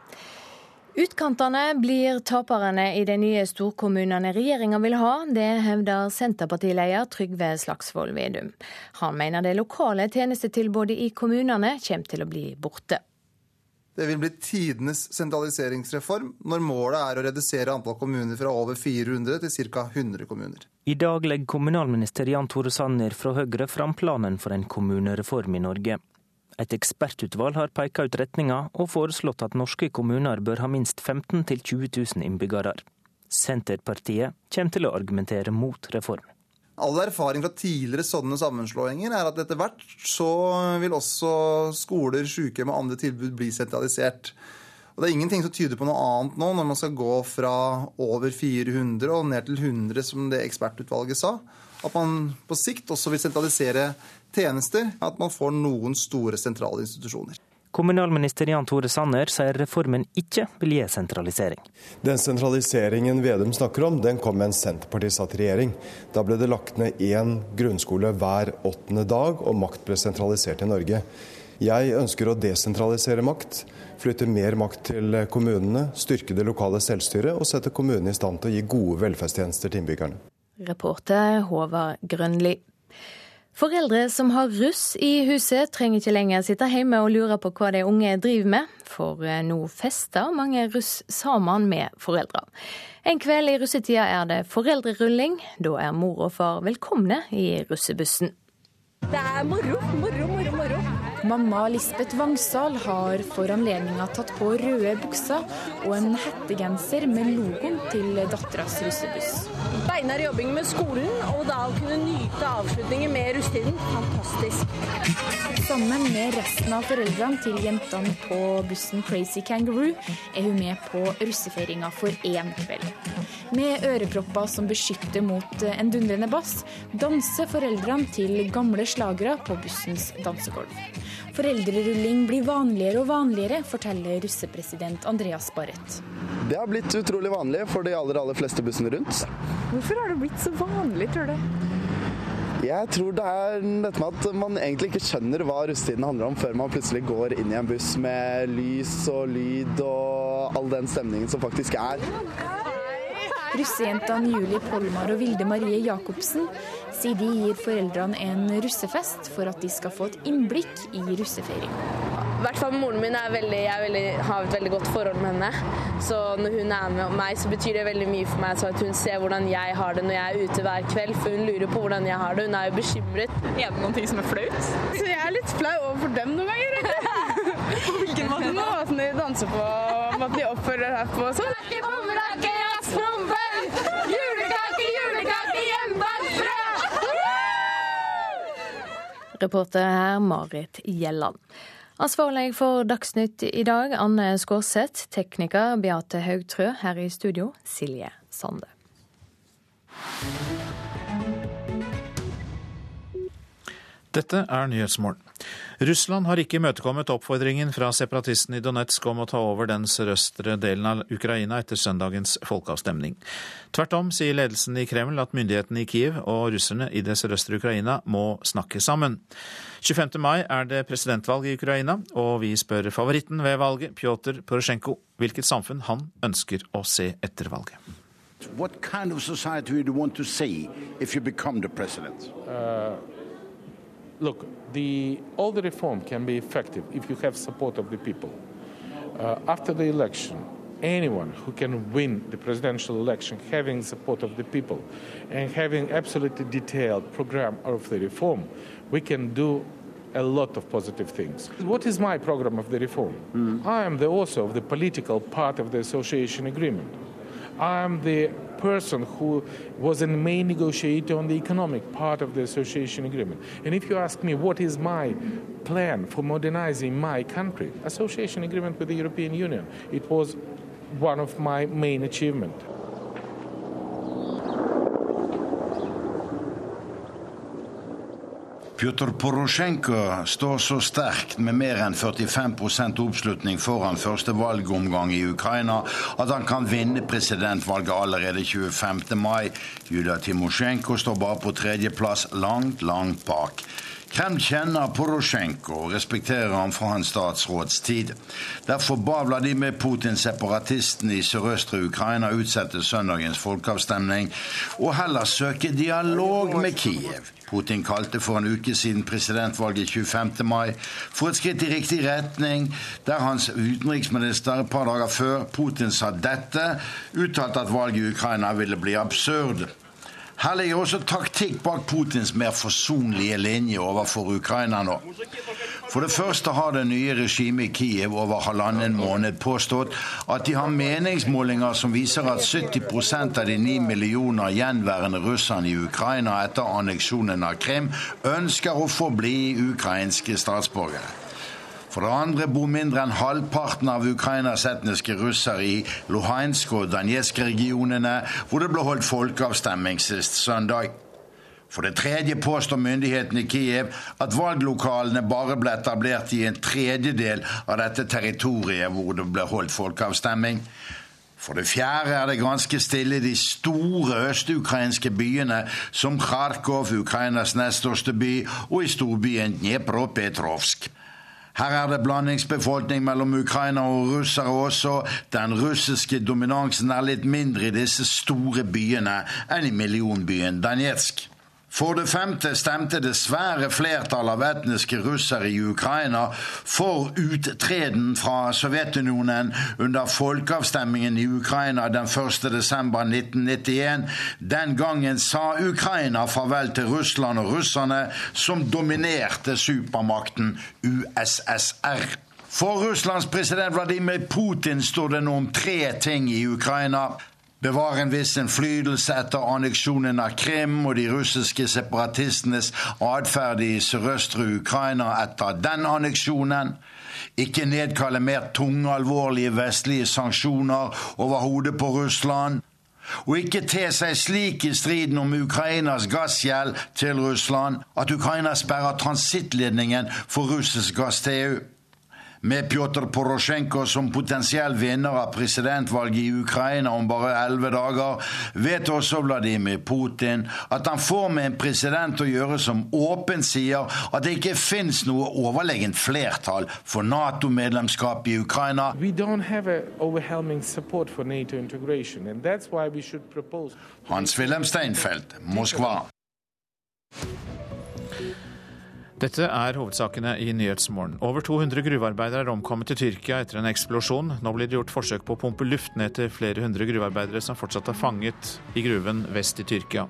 Utkantene blir taperne i de nye storkommunene regjeringa vil ha. Det hevder Senterpartileder Trygve Slagsvold Vedum. Han mener det lokale tjenestetilbudet i kommunene kommer til å bli borte. Det vil bli tidenes sentraliseringsreform når målet er å redusere antall kommuner fra over 400 til ca. 100 kommuner. I dag legger kommunalminister Jan Tore Sanner fra Høyre fram planen for en kommunereform i Norge. Et ekspertutvalg har peka ut retninga og foreslått at norske kommuner bør ha minst 15 000-20 000 innbyggere. Senterpartiet kommer til å argumentere mot reform. All erfaring fra tidligere sånne sammenslåinger er at etter hvert så vil også skoler, sykehjem og andre tilbud bli sentralisert. Og Det er ingenting som tyder på noe annet nå, når man skal gå fra over 400 og ned til 100, som det ekspertutvalget sa. At man på sikt også vil sentralisere tjenester. At man får noen store sentrale institusjoner. Kommunalminister Jan Tore Sanner sier reformen ikke vil gi sentralisering. Den sentraliseringen Vedum snakker om, den kom med en Senterpartiet satt i regjering. Da ble det lagt ned én grunnskole hver åttende dag, og makt ble sentralisert i Norge. Jeg ønsker å desentralisere makt, flytte mer makt til kommunene, styrke det lokale selvstyret og sette kommunene i stand til å gi gode velferdstjenester til innbyggerne. Reporter Håvard Grønli. Foreldre som har russ i huset, trenger ikke lenger sitte hjemme og lure på hva de unge driver med, for eh, nå fester mange russ sammen med foreldre. En kveld i russetida er det foreldrerulling. Da er mor og far velkomne i russebussen. Det er moro, moro, moro. Mamma Lisbeth Vangsal har for anledninga tatt på røde bukser og en hettegenser med logoen til datteras russebuss. Beinar jobbing med skolen, og da å kunne nyte avslutningen med russetiden, fantastisk. Sammen med resten av foreldrene til jentene på bussen Crazy Kangaroo er hun med på russefeiringa for én kveld. Med ørepropper som beskytter mot en dundrende bass, danser foreldrene til gamle slagere på bussens dansegulv. Foreldrerulling blir vanligere og vanligere, forteller russepresident Andreas Barrett. Det har blitt utrolig vanlig for de aller, aller fleste bussene rundt. Hvorfor har det blitt så vanlig, tror du? Jeg tror det er dette med at man egentlig ikke skjønner hva russetiden handler om før man plutselig går inn i en buss med lys og lyd og all den stemningen som faktisk er. Russejentene Julie Polmar og Vilde Marie Jacobsen sier de gir foreldrene en russefest for at de skal få et innblikk i russefeiringa. I hvert fall moren min er veldig, jeg veldig, har et veldig godt forhold med henne. Så når hun er med meg, så betyr det veldig mye for meg så at hun ser hvordan jeg har det når jeg er ute hver kveld. For hun lurer på hvordan jeg har det. Hun er jo bekymret. Er det noen ting som er flaut? Så jeg er litt flau overfor dem noen ganger. På hvilken måte? Måten de danser på, måten de oppfører seg på og sånn. Reporter her Marit Gjelland. Ansvarlig for Dagsnytt i dag, Anne Skårseth. Tekniker Beate Haugtrø. Her i studio, Silje Sande. Dette er Nyhetsmorgen. Russland har ikke imøtekommet oppfordringen fra separatistene i Donetsk om å ta over den sørøstre delen av Ukraina etter søndagens folkeavstemning. Tvert om sier ledelsen i Kreml at myndighetene i Kiev og russerne i det sørøstre Ukraina må snakke sammen. 25. mai er det presidentvalg i Ukraina, og vi spør favoritten ved valget, Pjotr Porosjenko, hvilket samfunn han ønsker å se etter valget. What kind of society would you want to see if you become the president? Uh, look, the, all the reform can be effective if you have support of the people. Uh, after the election, anyone who can win the presidential election having support of the people and having absolutely detailed program of the reform, we can do a lot of positive things. What is my program of the reform? I am the author of the political part of the association agreement. I am the person who was a main negotiator on the economic part of the association agreement. And if you ask me what is my plan for modernizing my country, association agreement with the European Union, it was one of my main achievements. Pjotr Porosjenko står så sterkt med mer enn 45% oppslutning foran første valgomgang i Ukraina at han kan vinne presidentvalget allerede 25. mai. Julia Timosjenko står bare på tredjeplass, langt, langt bak. Kreml kjenner Porosjenko og respekterer ham fra hans statsrådstid. Derfor ba Vladimir Putin separatistene i sørøstre Ukraina utsette søndagens folkeavstemning og heller søke dialog med Kiev. Putin kalte for en uke siden presidentvalget 25. mai for et skritt i riktig retning, der hans utenriksminister et par dager før Putin sa dette, uttalte at valget i Ukraina ville bli absurd. Her ligger også taktikk bak Putins mer forsonlige linje overfor Ukraina nå. For det første har det nye regimet i Kiev over halvannen måned påstått at de har meningsmålinger som viser at 70% av de ni millioner gjenværende russerne i Ukraina etter anneksjonen av Krim ønsker å forbli ukrainske statsborgere. For det andre bor mindre enn halvparten av Ukrainas etniske russere i Luhansk og Danetsk-regionene, hvor det ble holdt folkeavstemning sist søndag. For det tredje påstår myndighetene i Kiev at valglokalene bare ble etablert i en tredjedel av dette territoriet hvor det ble holdt folkeavstemning. For det fjerde er det ganske stille i de store østukrainske byene, som Kharkov, Ukrainas nest største by, og i storbyen Dnepropetrovsk. Her er det blandingsbefolkning mellom ukrainere og russere også. Den russiske dominansen er litt mindre i disse store byene enn i millionbyen Danetsk. For det femte stemte det svære flertall av etniske russere i Ukraina for uttreden fra Sovjetunionen under folkeavstemningen i Ukraina den 1.12.1991. Den gangen sa Ukraina farvel til Russland og russerne, som dominerte supermakten USSR. For Russlands president Vladimir Putin står det nå om tre ting i Ukraina bevare en viss innflytelse etter anneksjonen av Krim og de russiske separatistenes atferd i sørøstre Ukraina etter den anneksjonen. Ikke nedkalle mer tunge, alvorlige vestlige sanksjoner over hodet på Russland. Og ikke te seg slik i striden om Ukrainas gassgjeld til Russland at Ukraina sperrer transittledningen for russisk gass til EU. Med Pjotr Porosjenko som potensiell vinner av presidentvalget i Ukraina om bare elleve dager, vet også Vladimir Putin at han får med en president å gjøre som åpent sier at det ikke fins noe overlegent flertall for Nato-medlemskap i Ukraina. NATO Hans-Wilhelm Steinfeld, Moskva. Dette er hovedsakene i Nyhetsmorgen. Over 200 gruvearbeidere er omkommet i Tyrkia etter en eksplosjon. Nå blir det gjort forsøk på å pumpe luft ned til flere hundre gruvearbeidere som fortsatt er fanget i gruven vest i Tyrkia.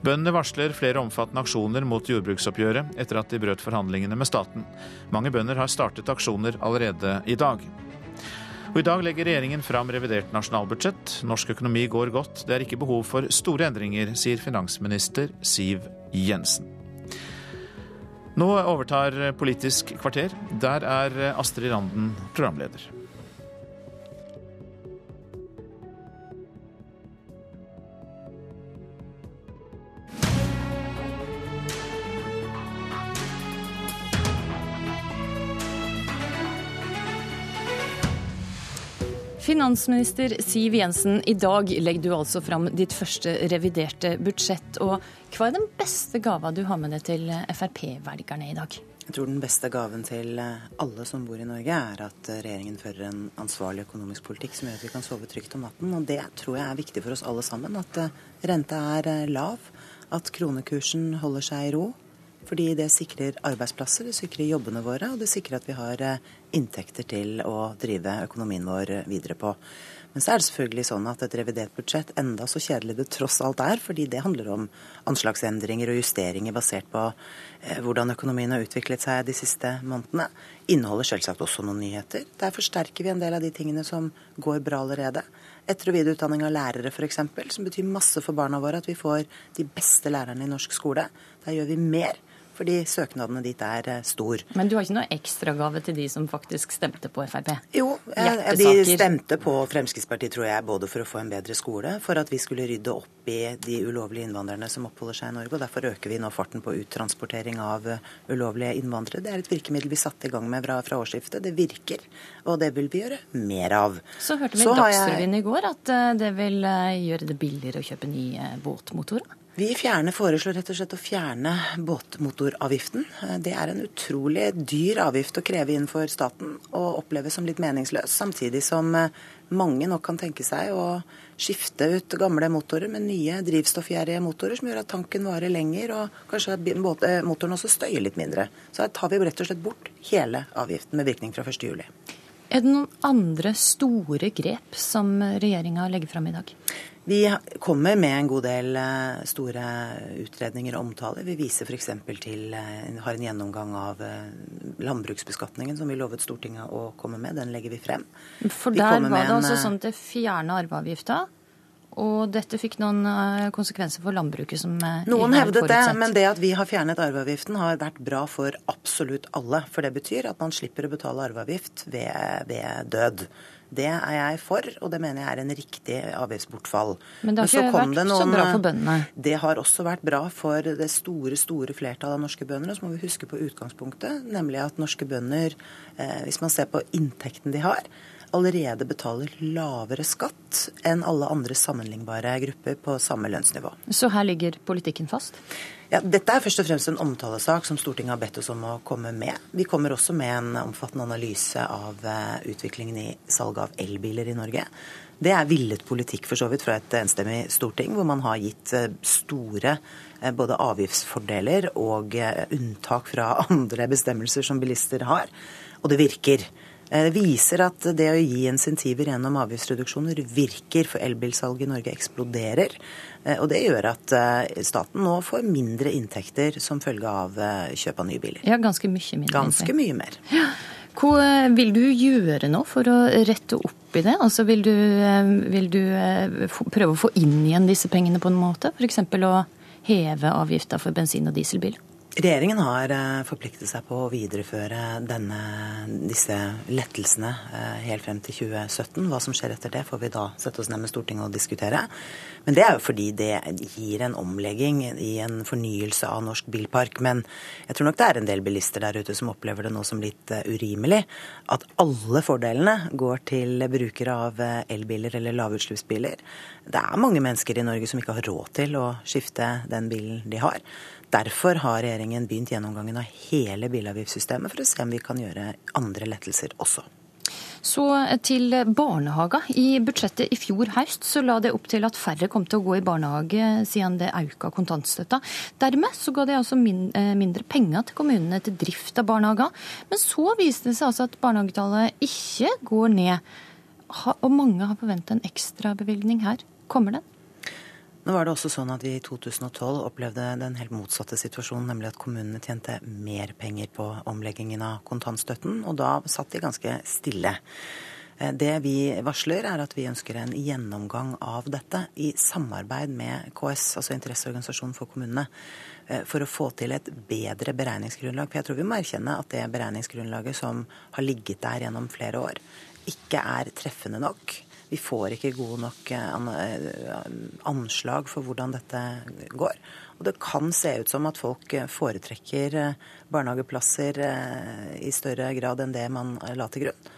Bøndene varsler flere omfattende aksjoner mot jordbruksoppgjøret etter at de brøt forhandlingene med staten. Mange bønder har startet aksjoner allerede i dag. Og I dag legger regjeringen fram revidert nasjonalbudsjett. Norsk økonomi går godt. Det er ikke behov for store endringer, sier finansminister Siv Jensen. Nå overtar Politisk kvarter. Der er Astrid Randen programleder. Finansminister Siv Jensen, i dag legger du altså fram ditt første reviderte budsjett. og Hva er den beste gava du har med deg til Frp-velgerne i dag? Jeg tror den beste gaven til alle som bor i Norge, er at regjeringen fører en ansvarlig økonomisk politikk som gjør at vi kan sove trygt om natten. Og det tror jeg er viktig for oss alle sammen. At renta er lav, at kronekursen holder seg i ro. Fordi det sikrer arbeidsplasser, det sikrer jobbene våre, og det sikrer at vi har inntekter til å drive økonomien vår videre på. Men så er det selvfølgelig sånn at et revidert budsjett, enda så kjedelig det tross alt er, fordi det handler om anslagsendringer og justeringer basert på eh, hvordan økonomien har utviklet seg de siste månedene, inneholder selvsagt også noen nyheter. Der forsterker vi en del av de tingene som går bra allerede. Etter- og videreutdanning av lærere f.eks., som betyr masse for barna våre, at vi får de beste lærerne i norsk skole. Der gjør vi mer fordi søknadene dit er eh, stor. Men du har ikke noe ekstragave til de som faktisk stemte på Frp? Jo, de stemte på Fremskrittspartiet, tror jeg, både for å få en bedre skole, for at vi skulle rydde opp i de ulovlige innvandrerne som oppholder seg i Norge. og Derfor øker vi nå farten på uttransportering av eh, ulovlige innvandrere. Det er et virkemiddel vi satte i gang med fra, fra årsskiftet. Det virker, og det vil vi gjøre mer av. Så hørte vi i Dagsrevyen i går at eh, det vil gjøre det billigere å kjøpe nye båtmotorer? Vi fjerner, foreslår rett og slett å fjerne båtmotoravgiften. Det er en utrolig dyr avgift å kreve inn for staten, og oppleves som litt meningsløs. Samtidig som mange nok kan tenke seg å skifte ut gamle motorer med nye drivstoffgjerrige motorer, som gjør at tanken varer lenger, og kanskje at motoren også støyer litt mindre. Så her tar vi rett og slett bort hele avgiften med virkning fra 1.7. Er det noen andre store grep som regjeringa legger fram i dag? Vi kommer med en god del eh, store utredninger og omtaler. Vi viser f.eks. til eh, har en gjennomgang av eh, landbruksbeskatningen som vi lovet Stortinget å komme med. Den legger vi frem. For der var det altså sånn at det fjerna arveavgifta. Og dette fikk noen konsekvenser for landbruket som Noen hevdet det, men det at vi har fjernet arveavgiften har vært bra for absolutt alle. For det betyr at man slipper å betale arveavgift ved, ved død. Det er jeg for, og det mener jeg er en riktig avgiftsbortfall. Men det har ikke vært noen, så bra for bøndene? Det har også vært bra for det store store flertallet av norske bønder. Og så må vi huske på utgangspunktet, nemlig at norske bønder, eh, hvis man ser på inntekten de har, allerede betaler lavere skatt enn alle andre sammenlignbare grupper på samme lønnsnivå. Så her ligger politikken fast? Ja, Dette er først og fremst en omtalesak som Stortinget har bedt oss om å komme med. Vi kommer også med en omfattende analyse av eh, utviklingen i salget av elbiler i Norge. Det er villet politikk for så vidt fra et enstemmig storting, hvor man har gitt eh, store eh, både avgiftsfordeler og unntak fra andre bestemmelser som bilister har. Og det virker. Det viser at det å gi insentiver gjennom avgiftsreduksjoner virker, for elbilsalget i Norge eksploderer. Eh, og det gjør at eh, staten nå får mindre inntekter som følge av eh, kjøp av nye biler. Ja, ganske mye mindre. Ganske mye mer. Ja. Hva vil du gjøre nå for å rette opp i det? Altså vil du, vil du prøve å få inn igjen disse pengene på en måte? F.eks. å heve avgifta for bensin- og dieselbil? Regjeringen har eh, forpliktet seg på å videreføre denne, disse lettelsene eh, helt frem til 2017. Hva som skjer etter det, får vi da sette oss ned med Stortinget og diskutere. Men det er jo fordi det gir en omlegging i en fornyelse av norsk bilpark. Men jeg tror nok det er en del bilister der ute som opplever det nå som litt eh, urimelig at alle fordelene går til brukere av elbiler eller lavutslippsbiler. Det er mange mennesker i Norge som ikke har råd til å skifte den bilen de har. Derfor har regjeringen begynt gjennomgangen av hele bilavgiftssystemet for å se om vi kan gjøre andre lettelser også. Så til barnehager. I budsjettet i fjor høst så la det opp til at færre kom til å gå i barnehage siden det økte kontantstøtta. Dermed så ga det altså min, mindre penger til kommunene til drift av barnehager. Men så viste det seg altså at barnehagetallet ikke går ned. Og mange har forventa en ekstrabevilgning her. Kommer den? Nå var det også sånn at vi i 2012 opplevde den helt motsatte situasjonen, nemlig at kommunene tjente mer penger på omleggingen av kontantstøtten, og da satt de ganske stille. Eh, det vi varsler, er at vi ønsker en gjennomgang av dette i samarbeid med KS, altså Interesseorganisasjonen for kommunene, eh, for å få til et bedre beregningsgrunnlag. For jeg tror vi må erkjenne at det beregningsgrunnlaget som har ligget der gjennom flere år, ikke er treffende nok. Vi får ikke gode nok eh, eh, anslag for hvordan dette går. Og det kan se ut som at folk eh, foretrekker barnehageplasser i større grad enn det man la til grunn.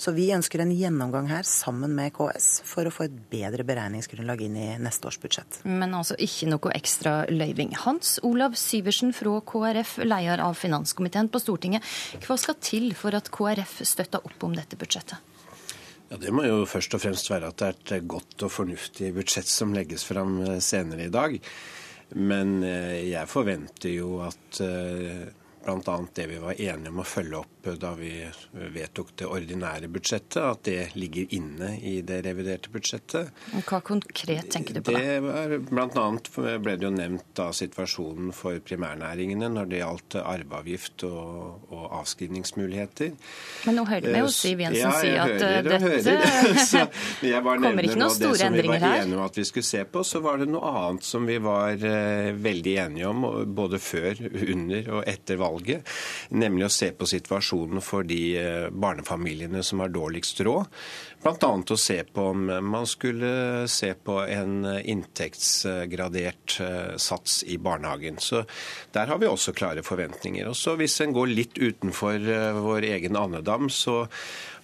Så vi ønsker en gjennomgang her sammen med KS for å få et bedre beregningsgrunnlag inn i neste års budsjett. Men altså ikke noe ekstra løyving. Hans Olav Syversen fra KrF, leder av finanskomiteen på Stortinget. Hva skal til for at KrF støtter opp om dette budsjettet? Ja, Det må jo først og fremst være at det er et godt og fornuftig budsjett som legges fram eh, senere i dag. Men eh, jeg forventer jo at eh, bl.a. det vi var enige om å følge opp da vi vedtok det ordinære budsjettet, at det ligger inne i det reviderte budsjettet. Hva konkret tenker du på da? Det blant annet ble det jo nevnt da situasjonen for primærnæringene når det gjaldt arveavgift og, og avskrivningsmuligheter. Men nå hørte vi jo Siv Jensen ja, si at hører, dette kommer ikke noen store endringer her. Det som vi var enige om at vi skulle se på, så var det noe annet som vi var uh, veldig enige om både før, under og etter valget, nemlig å se på situasjonen for de eh, barnefamiliene som har dårligst råd. Bl.a. å se på om man skulle se på en inntektsgradert eh, sats i barnehagen. Så der har vi også klare forventninger. Og så Hvis en går litt utenfor eh, vår egen andedam, så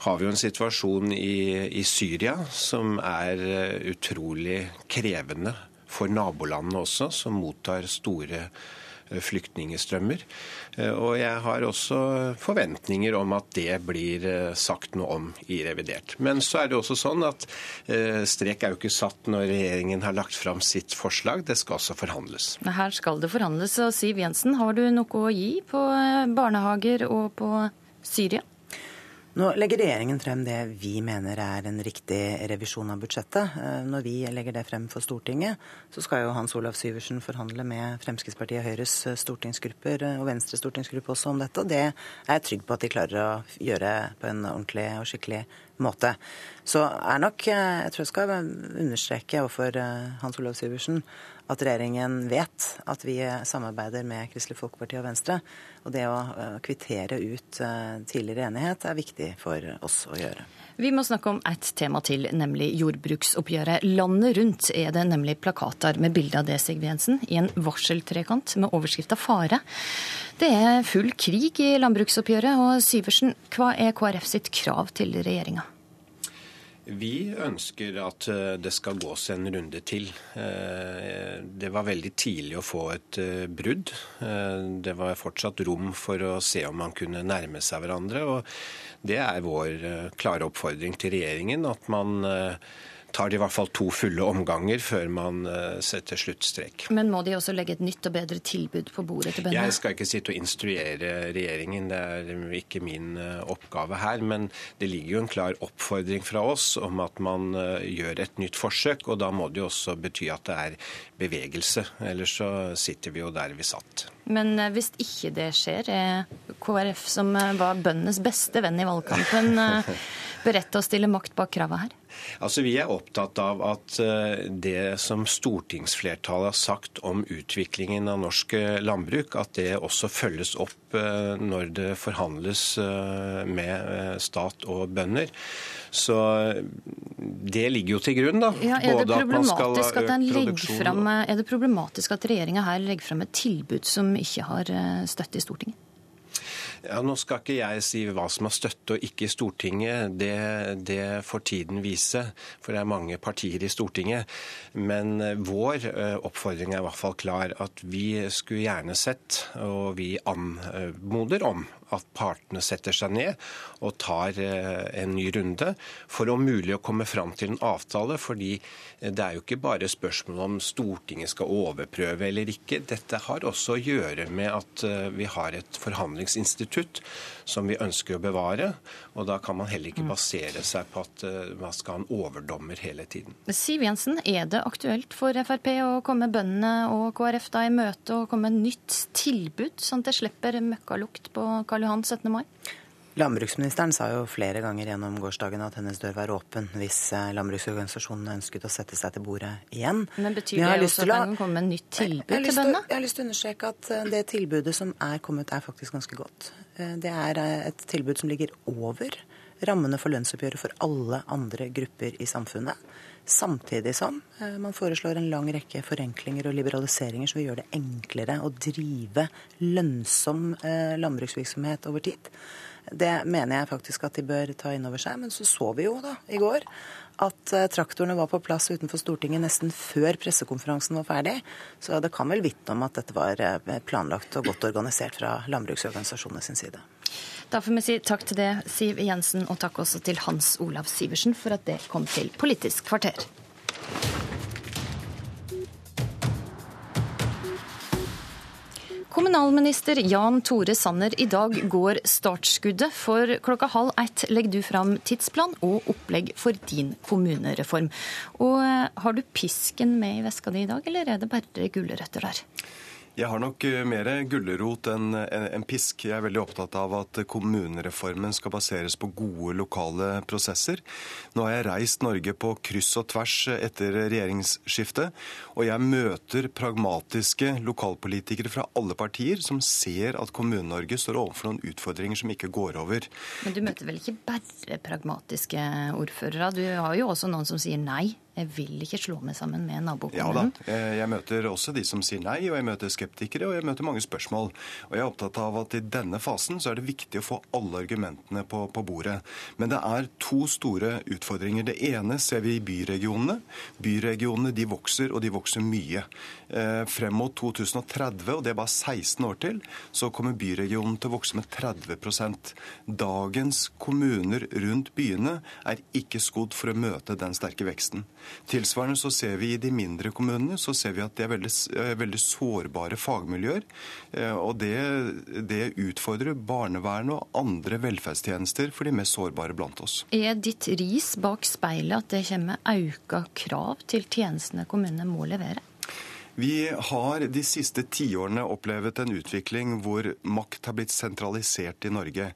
har vi jo en situasjon i, i Syria som er utrolig krevende for nabolandene også, som mottar store flyktningstrømmer. Eh, og jeg har også forventninger om at det blir eh, sagt noe om i revidert. Men så er det også sånn at eh, strek er jo ikke satt når regjeringen har lagt fram sitt forslag. Det skal også forhandles. Her skal det forhandles. Og Siv Jensen, har du noe å gi på barnehager og på Syria? Nå legger regjeringen frem det vi mener er en riktig revisjon av budsjettet. Eh, når vi legger det frem for Stortinget, så skal jo Hans Olav Syversen forhandle med Fremskrittspartiet Høyres eh, stortingsgrupper eh, og Venstres stortingsgruppe også om dette. og Det er jeg trygg på at de klarer å gjøre på en ordentlig og skikkelig måte. Så er nok, jeg tror jeg skal understreke overfor Hans Olav Syversen at regjeringen vet at vi samarbeider med Kristelig Folkeparti og Venstre. Og det å eh, kvittere ut eh, tidligere enighet er viktig for oss å gjøre. Vi må snakke om ett tema til, nemlig jordbruksoppgjøret. Landet rundt er det nemlig plakater med bilde av det, Sigve Jensen, i en varseltrekant med overskrifta 'Fare'. Det er full krig i landbruksoppgjøret, og Syversen, hva er KrF sitt krav til regjeringa? Vi ønsker at eh, det skal gås en runde til. Eh, det var veldig tidlig å få et eh, brudd. Det var fortsatt rom for å se om man kunne nærme seg hverandre. og Det er vår klare oppfordring til regjeringen. at man tar det i hvert fall to fulle omganger før man eh, setter sluttstrek. Men må de også legge et nytt og bedre tilbud på bordet til bøndene? Jeg skal ikke sitte og instruere regjeringen, det er ikke min eh, oppgave her. Men det ligger jo en klar oppfordring fra oss om at man eh, gjør et nytt forsøk. Og da må det jo også bety at det er bevegelse. Ellers så sitter vi jo der vi satt. Men hvis ikke det skjer, er KrF, som var bøndenes beste venn i valgkampen, beredt til å stille makt bak kravet her? Altså, Vi er opptatt av at eh, det som stortingsflertallet har sagt om utviklingen av norsk eh, landbruk, at det også følges opp eh, når det forhandles med stat og bønder. Så det ligger jo til grunn, da. Ja, er, det problematisk at at frem, er det problematisk at regjeringa her legger frem et tilbud som ikke har støtte i Stortinget? Ja, Nå skal ikke jeg si hva som har støtte og ikke i Stortinget. Det, det får tiden vise, for det er mange partier i Stortinget. Men eh, vår eh, oppfordring er i hvert fall klar. At vi skulle gjerne sett, og vi anmoder om, at partene setter seg ned og tar eh, en ny runde for om mulig å komme fram til en avtale. fordi det er jo ikke bare spørsmål om Stortinget skal overprøve eller ikke. Dette har også å gjøre med at eh, vi har et forhandlingsinstitutt som vi ønsker å bevare. Og da kan man heller ikke mm. basere seg på at eh, man skal ha en overdommer hele tiden. Siv Jensen, er det aktuelt for Frp å komme bøndene og KrF da i møte og komme med nytt tilbud, sånn at det slipper møkkalukt på Karl Johan 17. mai? Landbruksministeren sa jo flere ganger gjennom gårsdagen at hennes dør var åpen hvis eh, landbruksorganisasjonene ønsket å sette seg til bordet igjen. Men Betyr det også at den kommer med med nytt tilbud til bøndene? Jeg har lyst til å understreke at eh, det tilbudet som er kommet, er faktisk ganske godt. Eh, det er et tilbud som ligger over rammene for lønnsoppgjøret for alle andre grupper i samfunnet. Samtidig som man foreslår en lang rekke forenklinger og liberaliseringer som vil gjøre det enklere å drive lønnsom landbruksvirksomhet over tid. Det mener jeg faktisk at de bør ta inn over seg. Men så så vi jo da i går at eh, traktorene var på plass utenfor Stortinget nesten før pressekonferansen var ferdig. Så det kan vel vitne om at dette var eh, planlagt og godt organisert fra landbruksorganisasjonene sin side. Da får vi si takk til det, Siv Jensen, og takk også til Hans Olav Sivertsen for at det kom til Politisk kvarter. Kommunalminister Jan Tore Sanner, i dag går startskuddet. For klokka halv ett legger du fram tidsplan og opplegg for din kommunereform. Og eh, Har du pisken med i veska di i dag, eller er det bare gulrøtter der? Jeg har nok eh, mer gulrot enn en pisk. Jeg er veldig opptatt av at kommunereformen skal baseres på gode lokale prosesser. Nå har jeg reist Norge på kryss og tvers etter regjeringsskiftet, og jeg møter pragmatiske lokalpolitikere fra alle partier som ser at Kommune-Norge står overfor noen utfordringer som ikke går over. Men du møter vel ikke bare pragmatiske ordførere? Du har jo også noen som sier nei? Jeg vil ikke slå meg sammen med nabokommunen. Ja da, jeg møter også de som sier nei, og jeg møter skeptikere, og jeg møter mange spørsmål. Og jeg er opptatt av at i denne fasen så er det viktig å få alle argumentene på, på bordet. Men det er to store utfordringer. Det ene ser vi i byregionene. Byregionene de vokser, og de vokser mye. Eh, frem mot 2030, og det er bare 16 år til, så kommer byregionen til å vokse med 30% Dagens kommuner rundt byene er ikke skodd for å møte den sterke veksten. Tilsvarende så ser vi i de mindre kommunene så ser vi at det er veldig, veldig sårbare fagmiljøer. Og det, det utfordrer barnevern og andre velferdstjenester for de mest sårbare blant oss. Er ditt ris bak speilet at det kommer auka krav til tjenestene kommunene må levere? Vi har de siste tiårene opplevd en utvikling hvor makt har blitt sentralisert i Norge.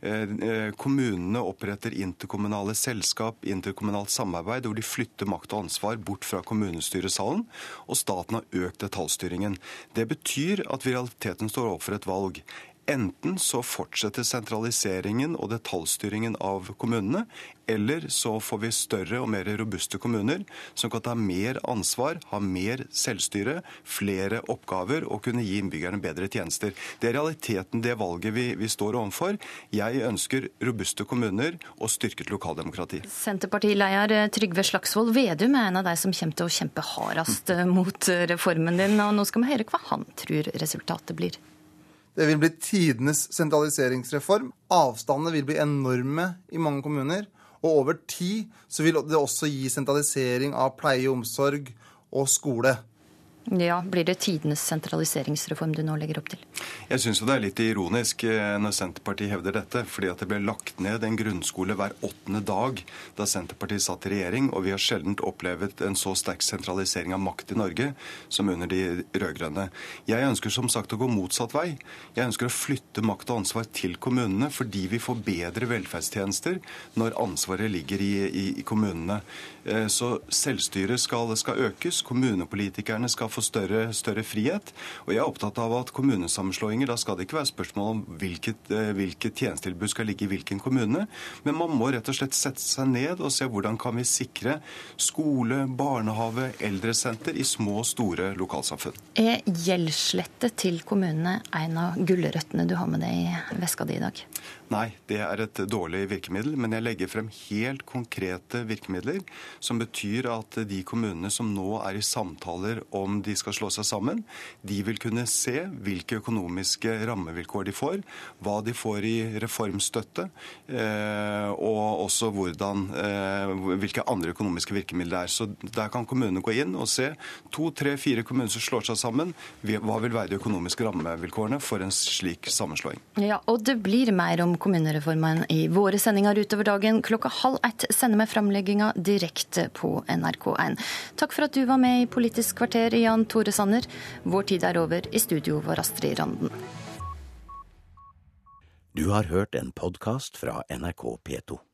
Eh, eh, kommunene oppretter interkommunale selskap, interkommunalt samarbeid, hvor de flytter makt og ansvar bort fra kommunestyresalen, og staten har økt detaljstyringen. Det betyr at vi i realiteten står overfor et valg. Enten så fortsetter sentraliseringen og detaljstyringen av kommunene, eller så får vi større og mer robuste kommuner som kan ta mer ansvar, ha mer selvstyre, flere oppgaver og kunne gi innbyggerne bedre tjenester. Det er realiteten det valget vi, vi står overfor. Jeg ønsker robuste kommuner og styrket lokaldemokrati. Senterpartileder Trygve Slagsvold Vedum er en av de som kommer til å kjempe hardest mot reformen din. og Nå skal vi høre hva han tror resultatet blir. Det vil bli tidenes sentraliseringsreform. Avstandene vil bli enorme i mange kommuner. Og over tid så vil det også gi sentralisering av pleie omsorg og skole. Ja, Blir det tidenes sentraliseringsreform du nå legger opp til? Jeg syns det er litt ironisk eh, når Senterpartiet hevder dette. fordi at det ble lagt ned en grunnskole hver åttende dag da Senterpartiet satt i regjering. Og vi har sjelden opplevd en så sterk sentralisering av makt i Norge som under de rød-grønne. Jeg ønsker som sagt å gå motsatt vei. Jeg ønsker å flytte makt og ansvar til kommunene fordi vi får bedre velferdstjenester når ansvaret ligger i, i, i kommunene. Eh, så selvstyret skal, skal økes. Kommunepolitikerne skal få større, større, frihet. Og jeg er opptatt av at kommunesammenslåinger, da skal det ikke være spørsmål om hvilket, eh, hvilket tjenestetilbud skal ligge i hvilken kommune, men man må rett og slett sette seg ned og se hvordan kan vi sikre skole, barnehage, eldresenter i små og store lokalsamfunn. Er gjeldslette til kommunene en av gulrøttene du har med deg i veska di i dag? Nei, det er et dårlig virkemiddel. Men jeg legger frem helt konkrete virkemidler som betyr at de kommunene som nå er i samtaler om de skal slå seg sammen, de vil kunne se hvilke økonomiske rammevilkår de får, hva de får i reformstøtte, eh, og også hvordan, eh, hvilke andre økonomiske virkemidler det er. Så der kan kommunene gå inn og se to, tre, fire kommuner som slår seg sammen. Hva vil være de økonomiske rammevilkårene for en slik sammenslåing? Ja, og det blir mer om kommunereformen i våre sendinger utover dagen. Klokka halv ett sender vi framlegginga direkte på NRK1. Takk for at du var med i Politisk kvarter, Jan Tore Sanner. Vår tid er over. I studio var Astrid Randen. Du har hørt en podkast fra NRK P2.